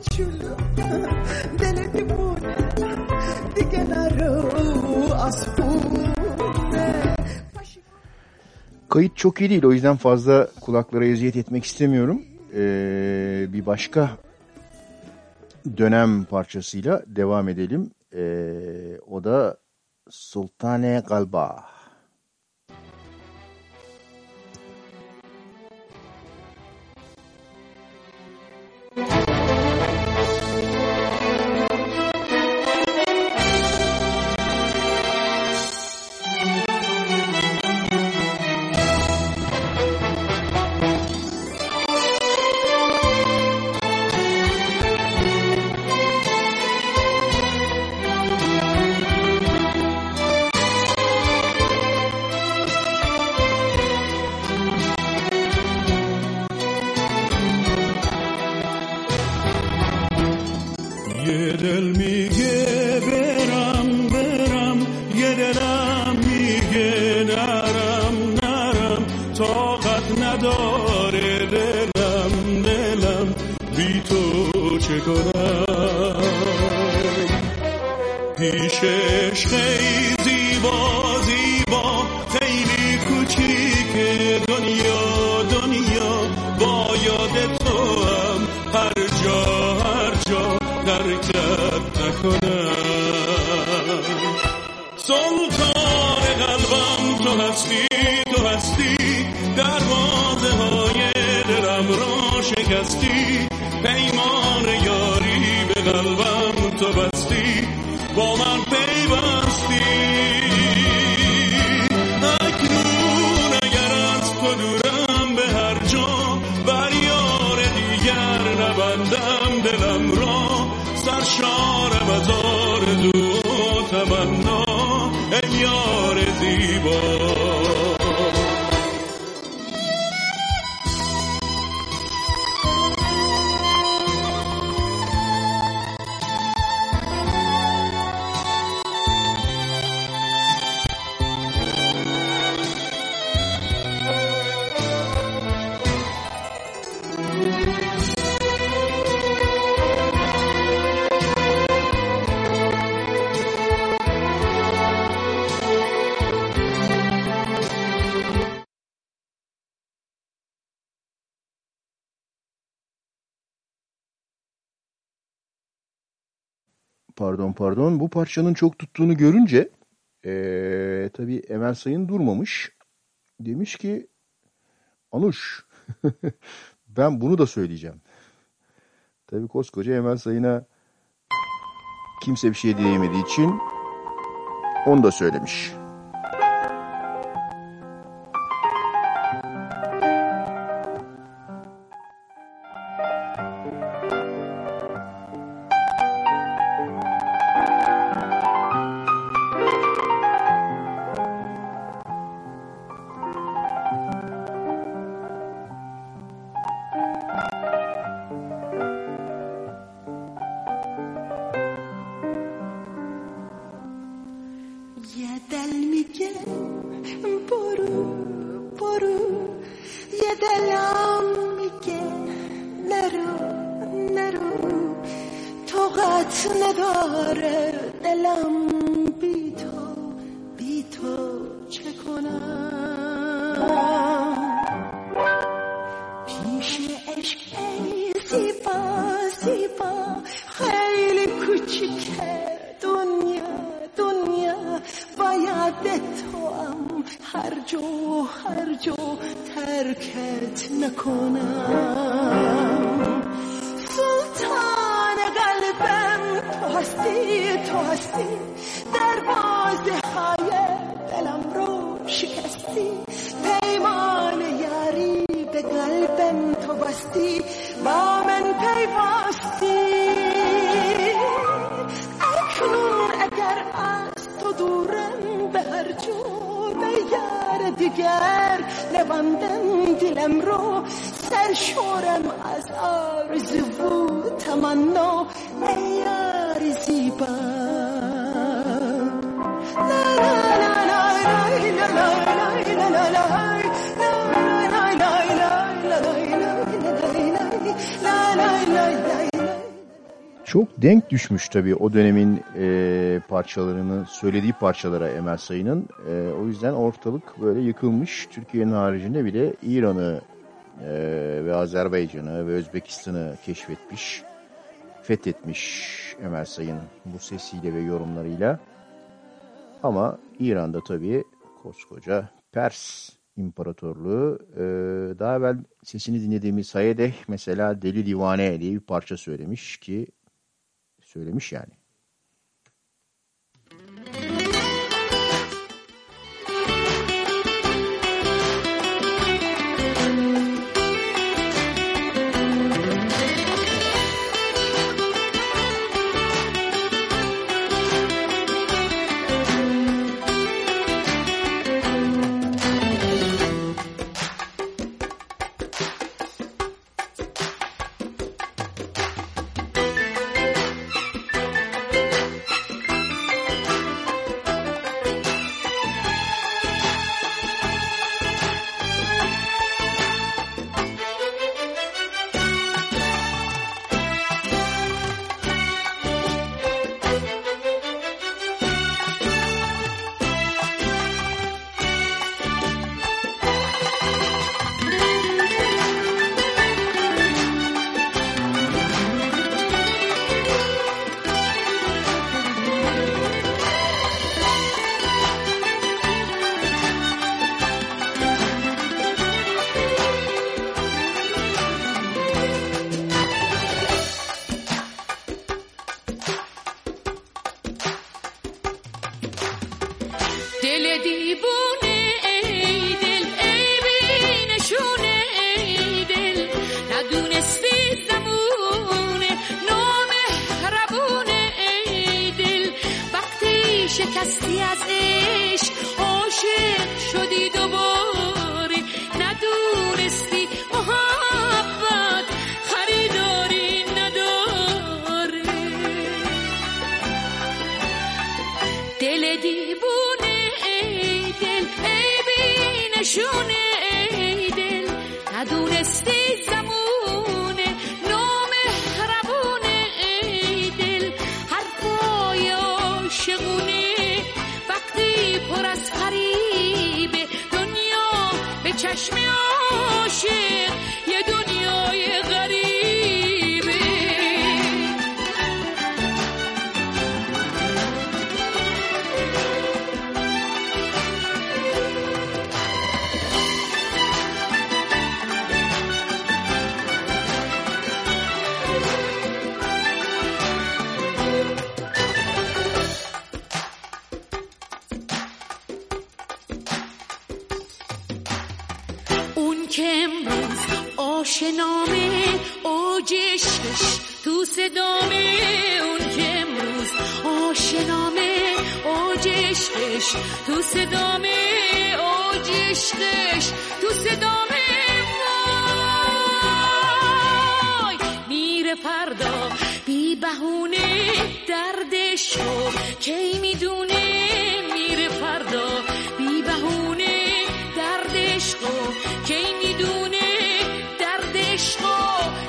fanciullo delle tribune di Gennaro Asfune. Kayıt çok iyi değil o yüzden fazla kulaklara eziyet etmek istemiyorum. Ee, bir başka dönem parçasıyla devam edelim. Ee, o da Sultane Galba. سلطان قلبم تو هستی تو هستی. دروازه های دلم را شکستی. پیمان یاری به قلبم Pardon pardon bu parçanın çok tuttuğunu görünce ee, tabii Emel Sayın durmamış. Demiş ki Anuş ben bunu da söyleyeceğim. Tabii koskoca Emel Sayın'a kimse bir şey diyemediği için onu da söylemiş. Çok denk düşmüş tabii o dönemin e, parçalarını, söylediği parçalara Emel Sayın'ın. E, o yüzden ortalık böyle yıkılmış. Türkiye'nin haricinde bile İran'ı e, ve Azerbaycan'ı ve Özbekistan'ı keşfetmiş, fethetmiş Emel Sayın bu sesiyle ve yorumlarıyla. Ama İran'da tabii koskoca Pers İmparatorluğu. E, daha evvel sesini dinlediğimiz Hayedeh mesela Deli Divane diye bir parça söylemiş ki söylemiş yani. که امروز آشنامه اوج شش تو صدام اون که امروز آشنامه اوج تو صدام اوج شش تو صدام وای میره فردا بی بهونه دردش رو کی می‌دونه؟ کی می‌دونه درد عشقو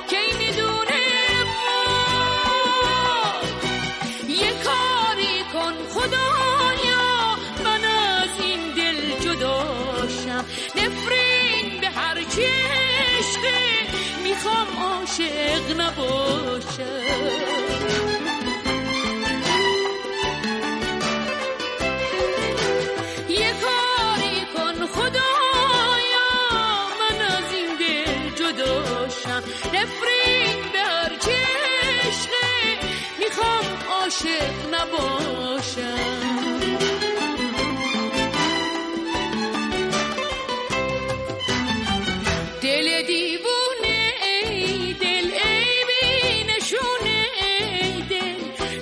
کی می‌دونه ما؟ یه کاری کن خدایا من از این دل جداشم نفرین به هر چی عشقه می‌خوام عاشق نباشم. عاشق نباشم. دل دیوونه ای دل ای بی نشونه ای دل.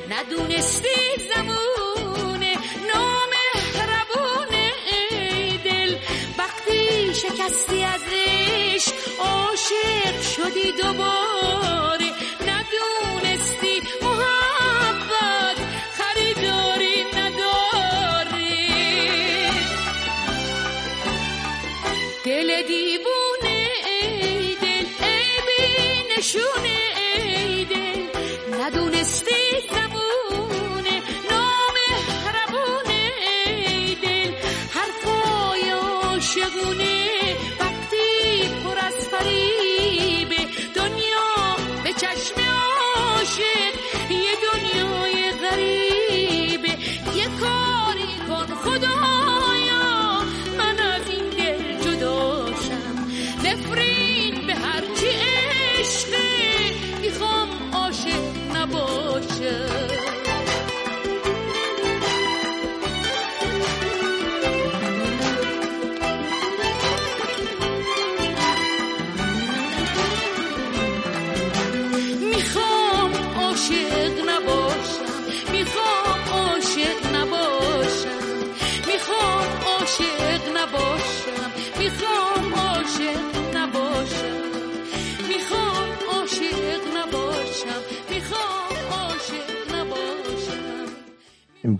ندونستی زمونه نامهربونه ای دل. وقتی شکستی از عشق عاشق شدی دوباره.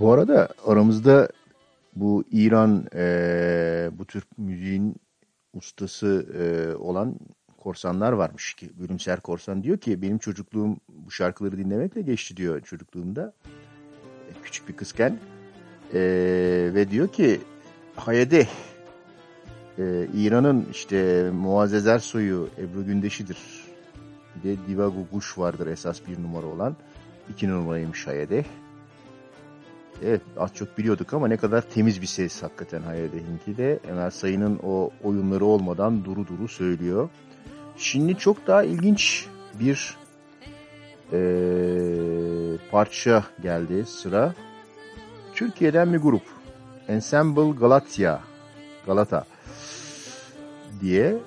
Bu arada aramızda bu İran eee, bu tür müziğin ustası eee, olan korsanlar varmış ki Gülümser Korsan diyor ki benim çocukluğum bu şarkıları dinlemekle geçti diyor çocukluğumda. E, küçük bir kızken Eee, ve diyor ki Hayede eee, İran'ın işte Muazzez Ersoy'u Ebru Gündeş'idir. Bir de Diva Guguş vardır esas bir numara olan. İki numaraymış Hayede Evet az çok biliyorduk ama ne kadar temiz bir ses hakikaten Hayalet'inki de. Emel Sayın'ın o oyunları olmadan duru duru söylüyor. Şimdi çok daha ilginç bir eee, parça geldi sıra. Türkiye'den bir grup. Ensemble Galatya. Galata diye.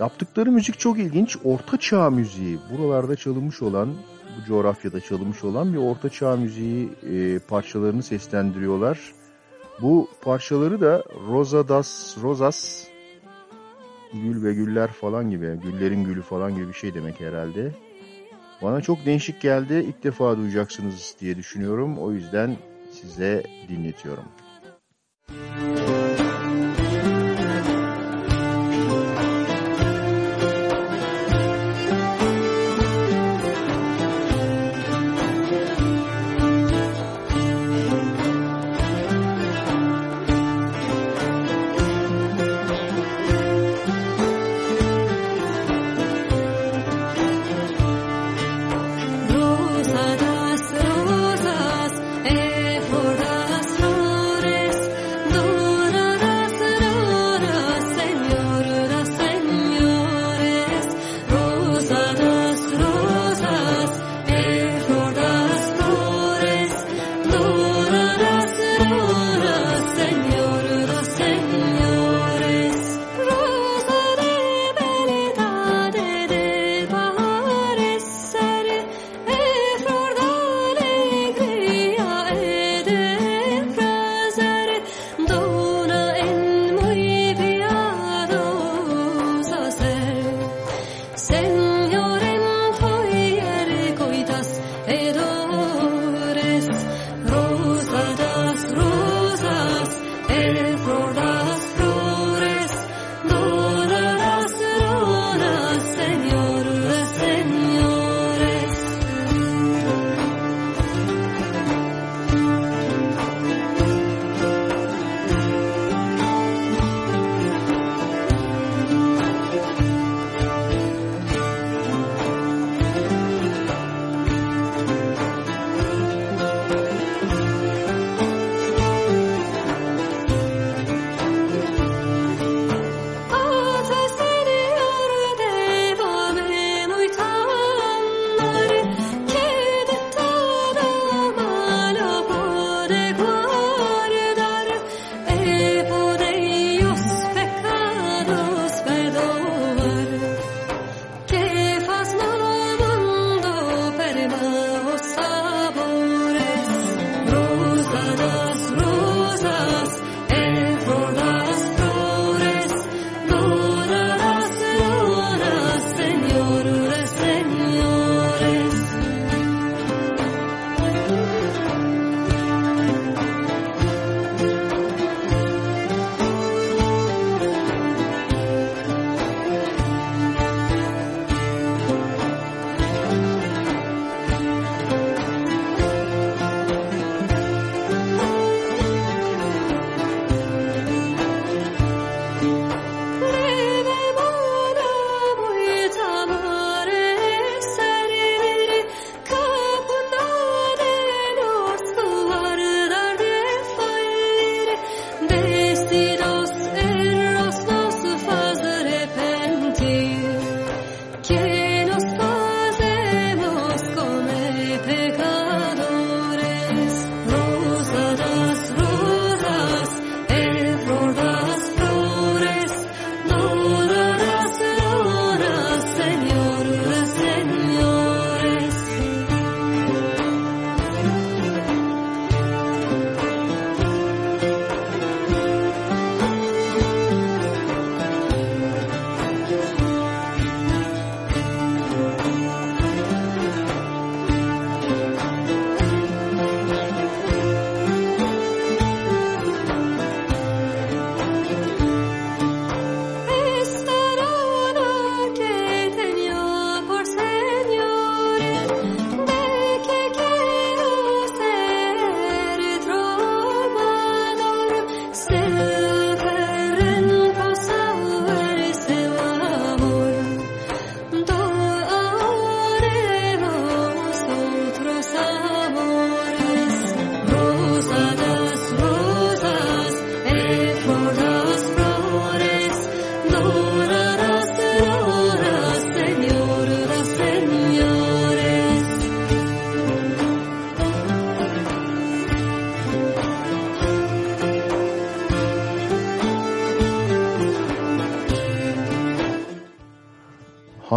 Yaptıkları müzik çok ilginç. Orta çağ müziği. Buralarda çalınmış olan bu coğrafyada çalınmış olan bir orta çağ müziği e, parçalarını seslendiriyorlar. Bu parçaları da Rosa das Rosas gül ve güller falan gibi güllerin gülü falan gibi bir şey demek herhalde. Bana çok değişik geldi. İlk defa duyacaksınız diye düşünüyorum. O yüzden size dinletiyorum.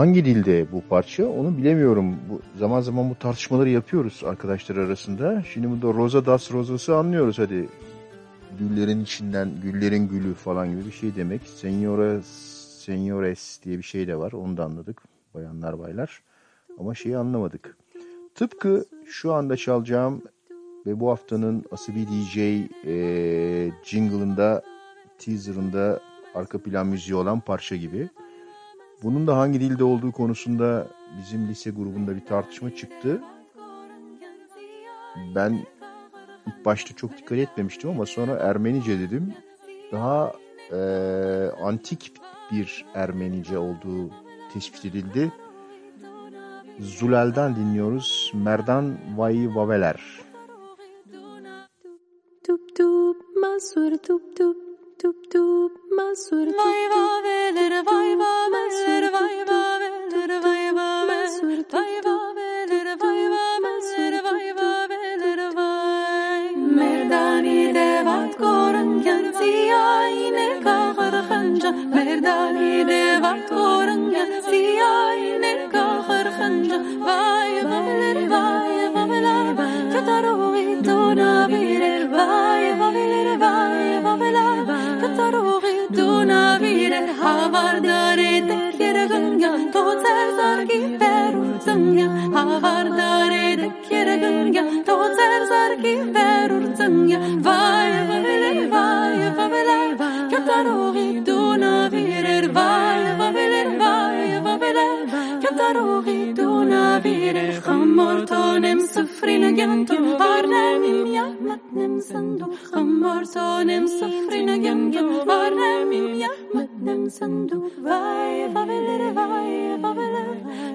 Hangi dilde bu parça onu bilemiyorum. Bu, zaman zaman bu tartışmaları yapıyoruz arkadaşlar arasında. Şimdi burada Rosa das Rosas'ı anlıyoruz hadi. Güllerin içinden güllerin gülü falan gibi bir şey demek. Senora, Senyores diye bir şey de var onu da anladık bayanlar baylar. Ama şeyi anlamadık. Tıpkı şu anda çalacağım ve bu haftanın Asibi DJ e, jingle'ında, teaser'ında arka plan müziği olan parça gibi. Bunun da hangi dilde olduğu konusunda bizim lise grubunda bir tartışma çıktı. Ben ilk başta çok dikkat etmemiştim ama sonra Ermenice dedim. Daha e, antik bir Ermenice olduğu tespit edildi. Zulal'dan dinliyoruz. Merdan Vayi Vaveler. Tup tup masur tup tup tup tup masur tup Vay vaveler vay vaveler vay vaveler vay vaveler vay vaveler vay vaveler vay vaveler vay Merdani devat korun genzi ayne kahır khanja. Merdani devat korun genzi ayne kahır khanja. Vay vaveler vay vaveler Katarugi dona birer avardare de chiere gânghean, toți zangya. perul zânghea, avardare de chiere gânghean, toți erzarchi perul zânghea, vai, vavele, vai, vavele, vai, cantarori duna virer, vai, vavele, vai, vavele, cantarori duna virer, hamortonem مسافرین گم بار نمیم متنم صندوق خمار سانم سفرین گم گم بار نمیم متنم صندوق وای فاولر وای فاولر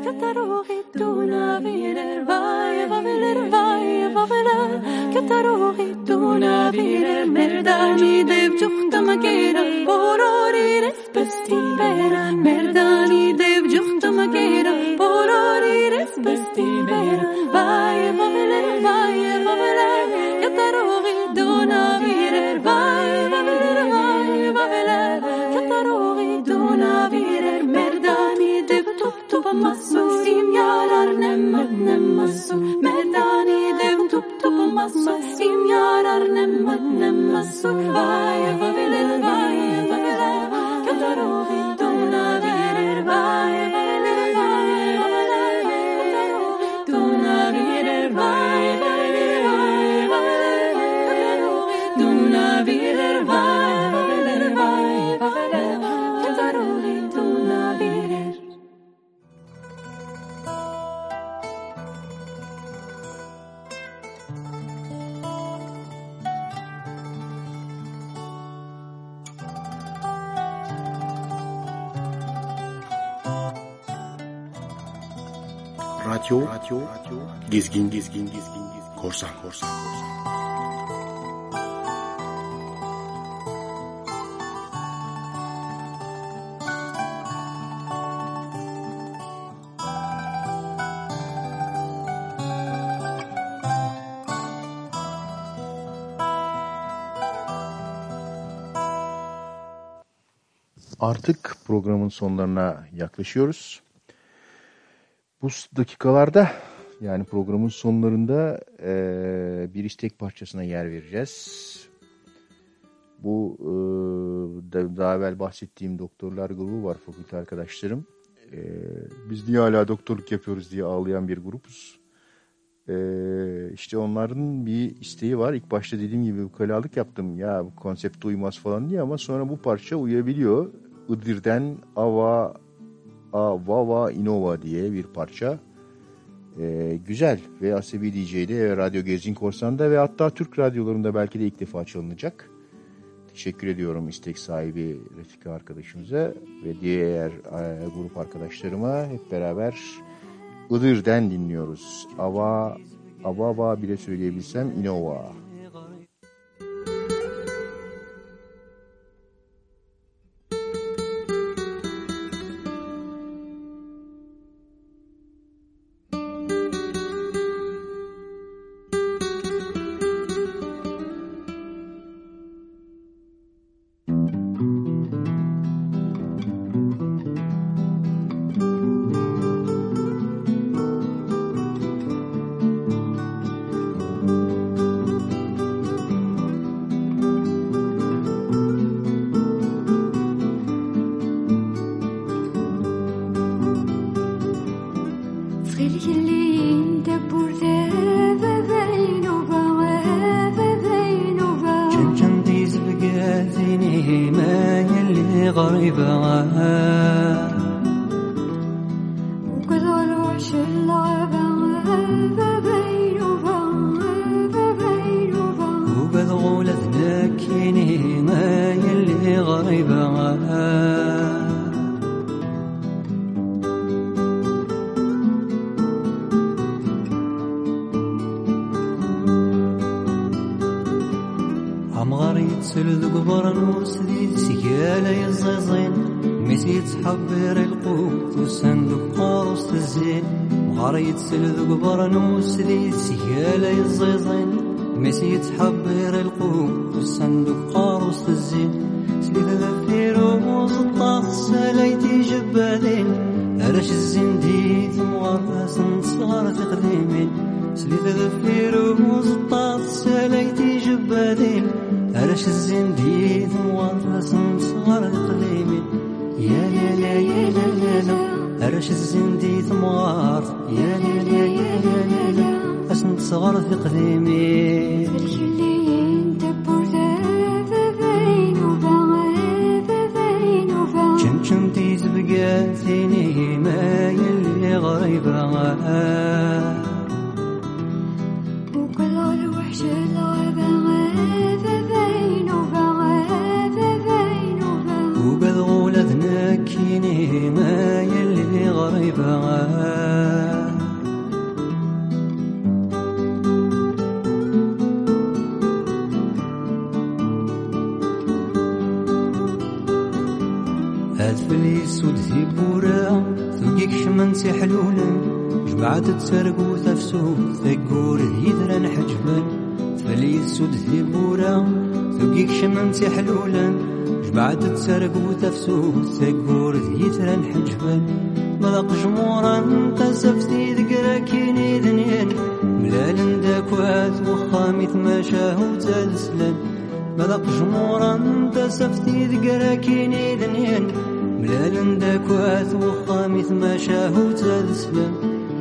كتروغي دونا بير وای فاولر وای فاولر كتروغي دونا بير مردانی دیب جختم گیر بوروری رف بستی بیرن مردانی دیب جختم گیر بوروری رف بستی بیرن vaveler vay vaveler Katarugi dona birer Merdani dev tup Radyo, radyo, gezgin, gezgin, gezgin, korsan, korsan, korsan. Artık programın sonlarına yaklaşıyoruz. Bu dakikalarda yani programın sonlarında eee, bir istek parçasına yer vereceğiz. Bu da- daha evvel bahsettiğim doktorlar grubu var fakülte arkadaşlarım. Eee, biz niye hala doktorluk yapıyoruz diye ağlayan bir grupuz. Eee işte onların bir isteği var. İlk başta dediğim gibi ukalalık yaptım. Ya bu konsept uymaz falan diye ama sonra bu parça uyabiliyor. Iğdır'dan Ava Avava Innova diye bir parça. Ee, güzel ve Asabi DJ'de Radyo Gezgin Korsan'da ve hatta Türk radyolarında belki de ilk defa çalınacak. Teşekkür ediyorum istek sahibi Refika arkadaşımıza ve diğer e, grup arkadaşlarıma hep beraber Iğdır'den dinliyoruz. Ava, Avava bile söyleyebilsem Innova. Thank بعد تسرق وتفسوس سقور ذيتر الحجفة. ملق جمورا قسفتي ذقرا كيني ذنين ملال داكوات وخامث ما شاهو تلسلن ملق جمورا قسفتي ذقرا كيني ذنين ملال داكوات وخامث ما شاهو تلسلن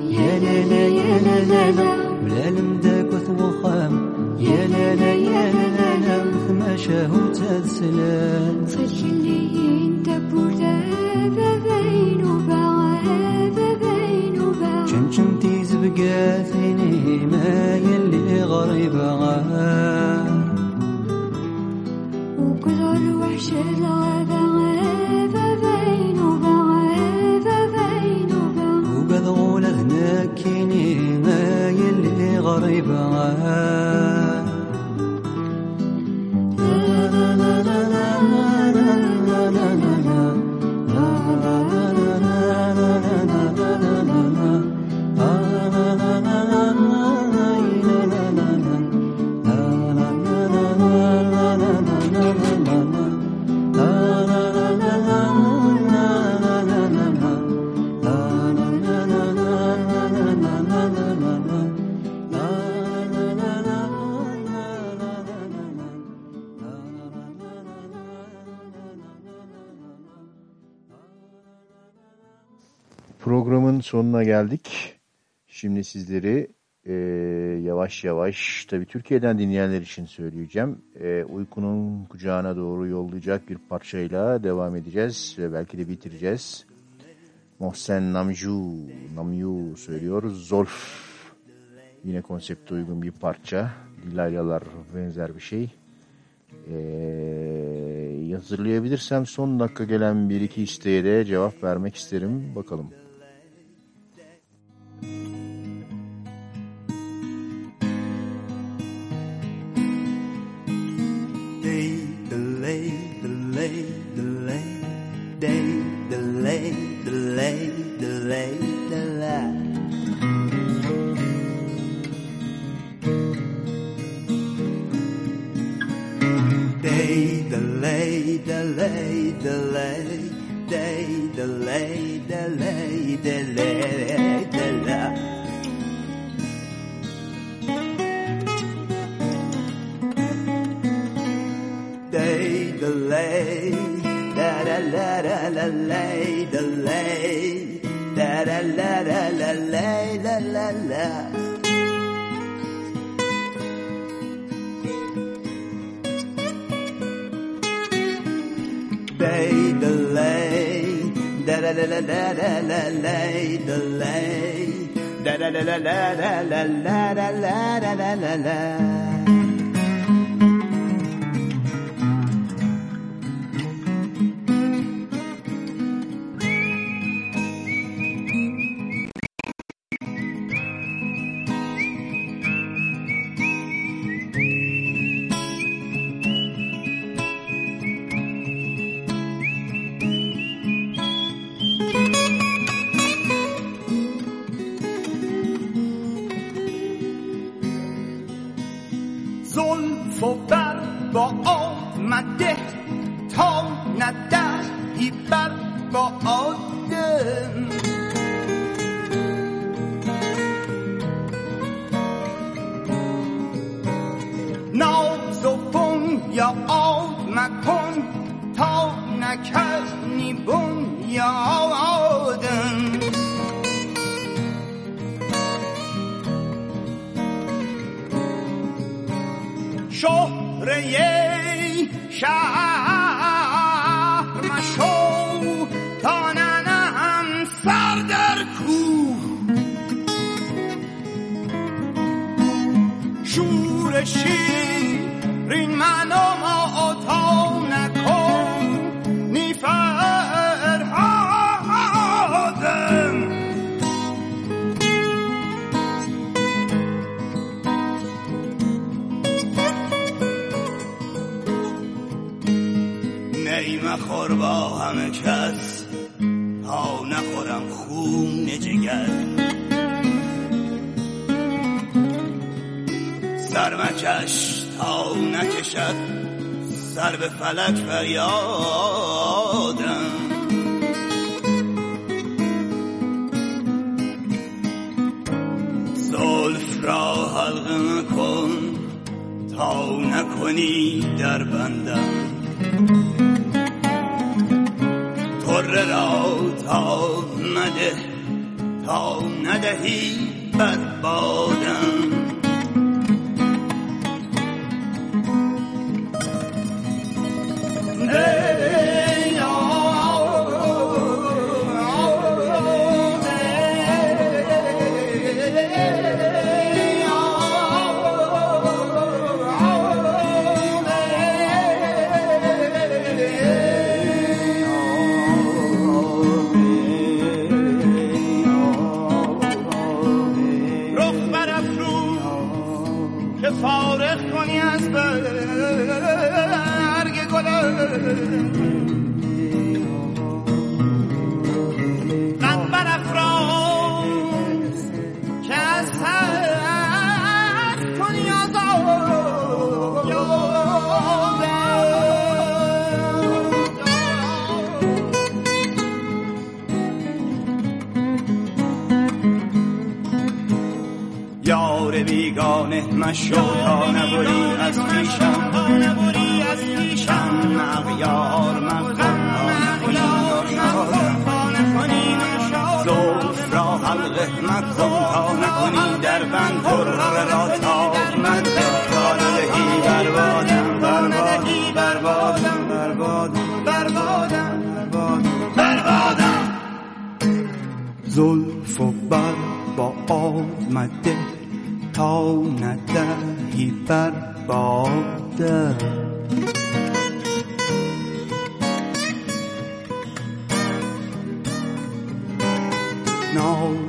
يا لا لا يا لا لا ملال داك داكوات وخام يا لا لا يا لا. şehut etsin Fakirliğin de burada ebeveyn uba ebeveyn uba Çim çim tiz bigetini meyilli gariba وكل الوحش الغابة غابة بين وبغابة بين وبغابة وبذغول هناك كيني ما يلي غريبة sonuna geldik. Şimdi sizleri e, yavaş yavaş, tabii Türkiye'den dinleyenler için söyleyeceğim. E, uykunun kucağına doğru yollayacak bir parçayla devam edeceğiz ve belki de bitireceğiz. Mohsen Namju, Namyu söylüyor. Zolf. Yine konsepte uygun bir parça. Lilaylalar benzer bir şey. Ee, hazırlayabilirsem son dakika gelen bir iki isteğe de cevap vermek isterim. Bakalım. Delay, delay, delay, day, delay, delay, delay, delay. Day, delay, delay, delay, day, delay, delay, delay, delay. day delay, da da da da la lay delay, da da la da la lay la la la. Day delay, da da da da da da la lay delay, da da da da da da la la la la la la la. olmadı he hiber bağdı No.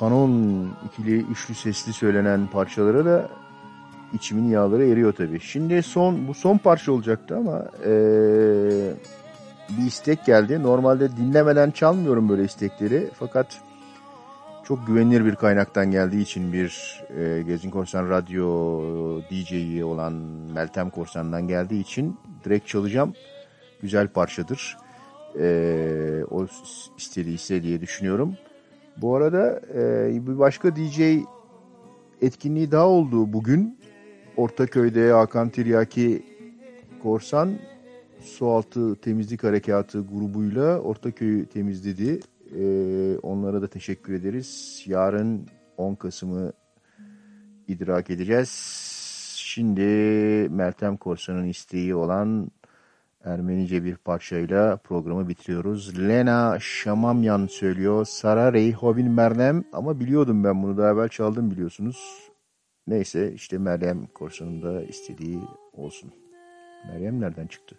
kanon ikili, üçlü, sesli söylenen parçalara da içimin yağları eriyor tabii. Şimdi son bu son parça olacaktı ama ee, bir istek geldi. Normalde dinlemeden çalmıyorum böyle istekleri fakat çok güvenilir bir kaynaktan geldiği için bir e, Gezgin Korsan Radyo DJ'yi olan Meltem Korsan'dan geldiği için direkt çalacağım. Güzel parçadır. E, o istediği diye düşünüyorum. Bu arada e, bir başka DJ etkinliği daha oldu bugün. Ortaköy'de Hakan Tiryaki Korsan Sualtı Temizlik Harekatı grubuyla Ortaköy'ü temizledi. Ee, onlara da teşekkür ederiz. Yarın 10 Kasım'ı idrak edeceğiz. Şimdi Meltem Korsan'ın isteği olan Ermenice bir parçayla programı bitiriyoruz. Lena Şamamyan söylüyor. Sara Reyhovin Mernem ama biliyordum ben bunu daha evvel çaldım biliyorsunuz. Neyse işte Meryem Korsan'ın da istediği olsun. Meryem nereden çıktı?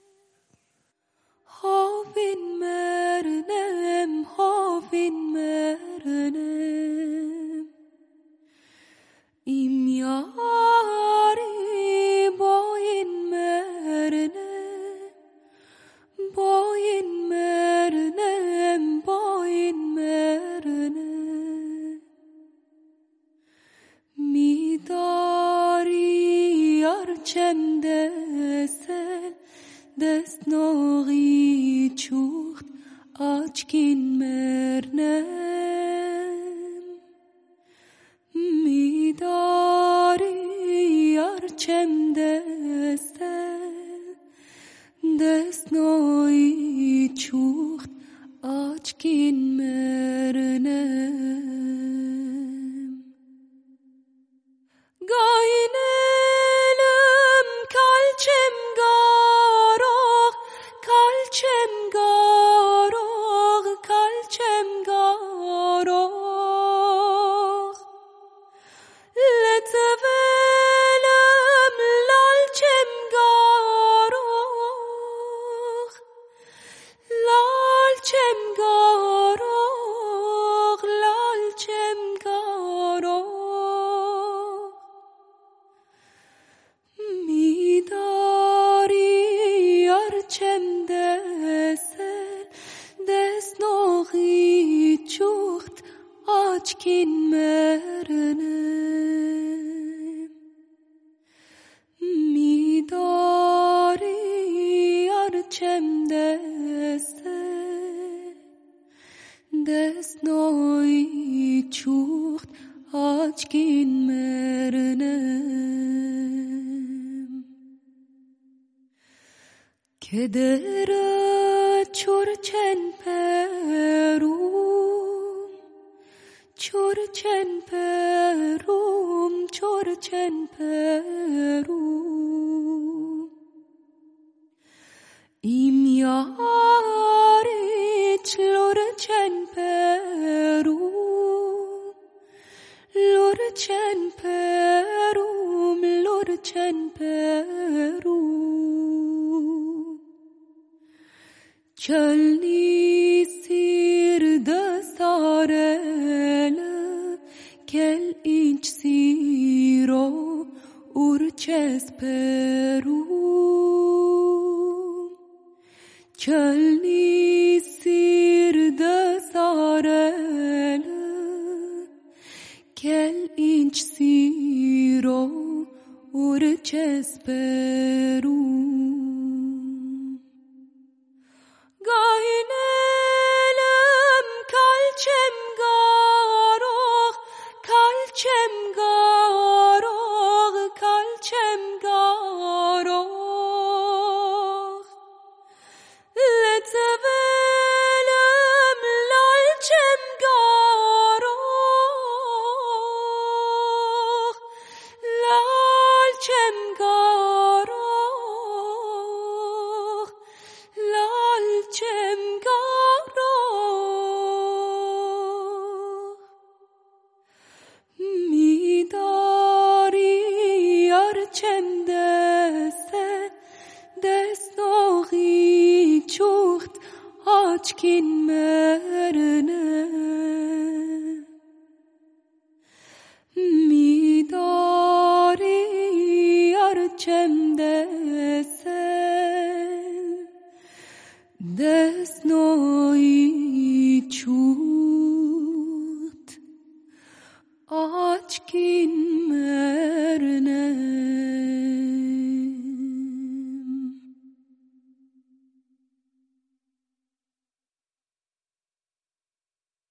Hovin mernem, hovin mernem İm yari boyin Boyin mernem, boyin mernem Midari arçemde sen Desnogi çuht açkin mernem Midari arçemde sen Desnogi çuht açkin mernem Gaynelim kalçem garok, kalçem garok,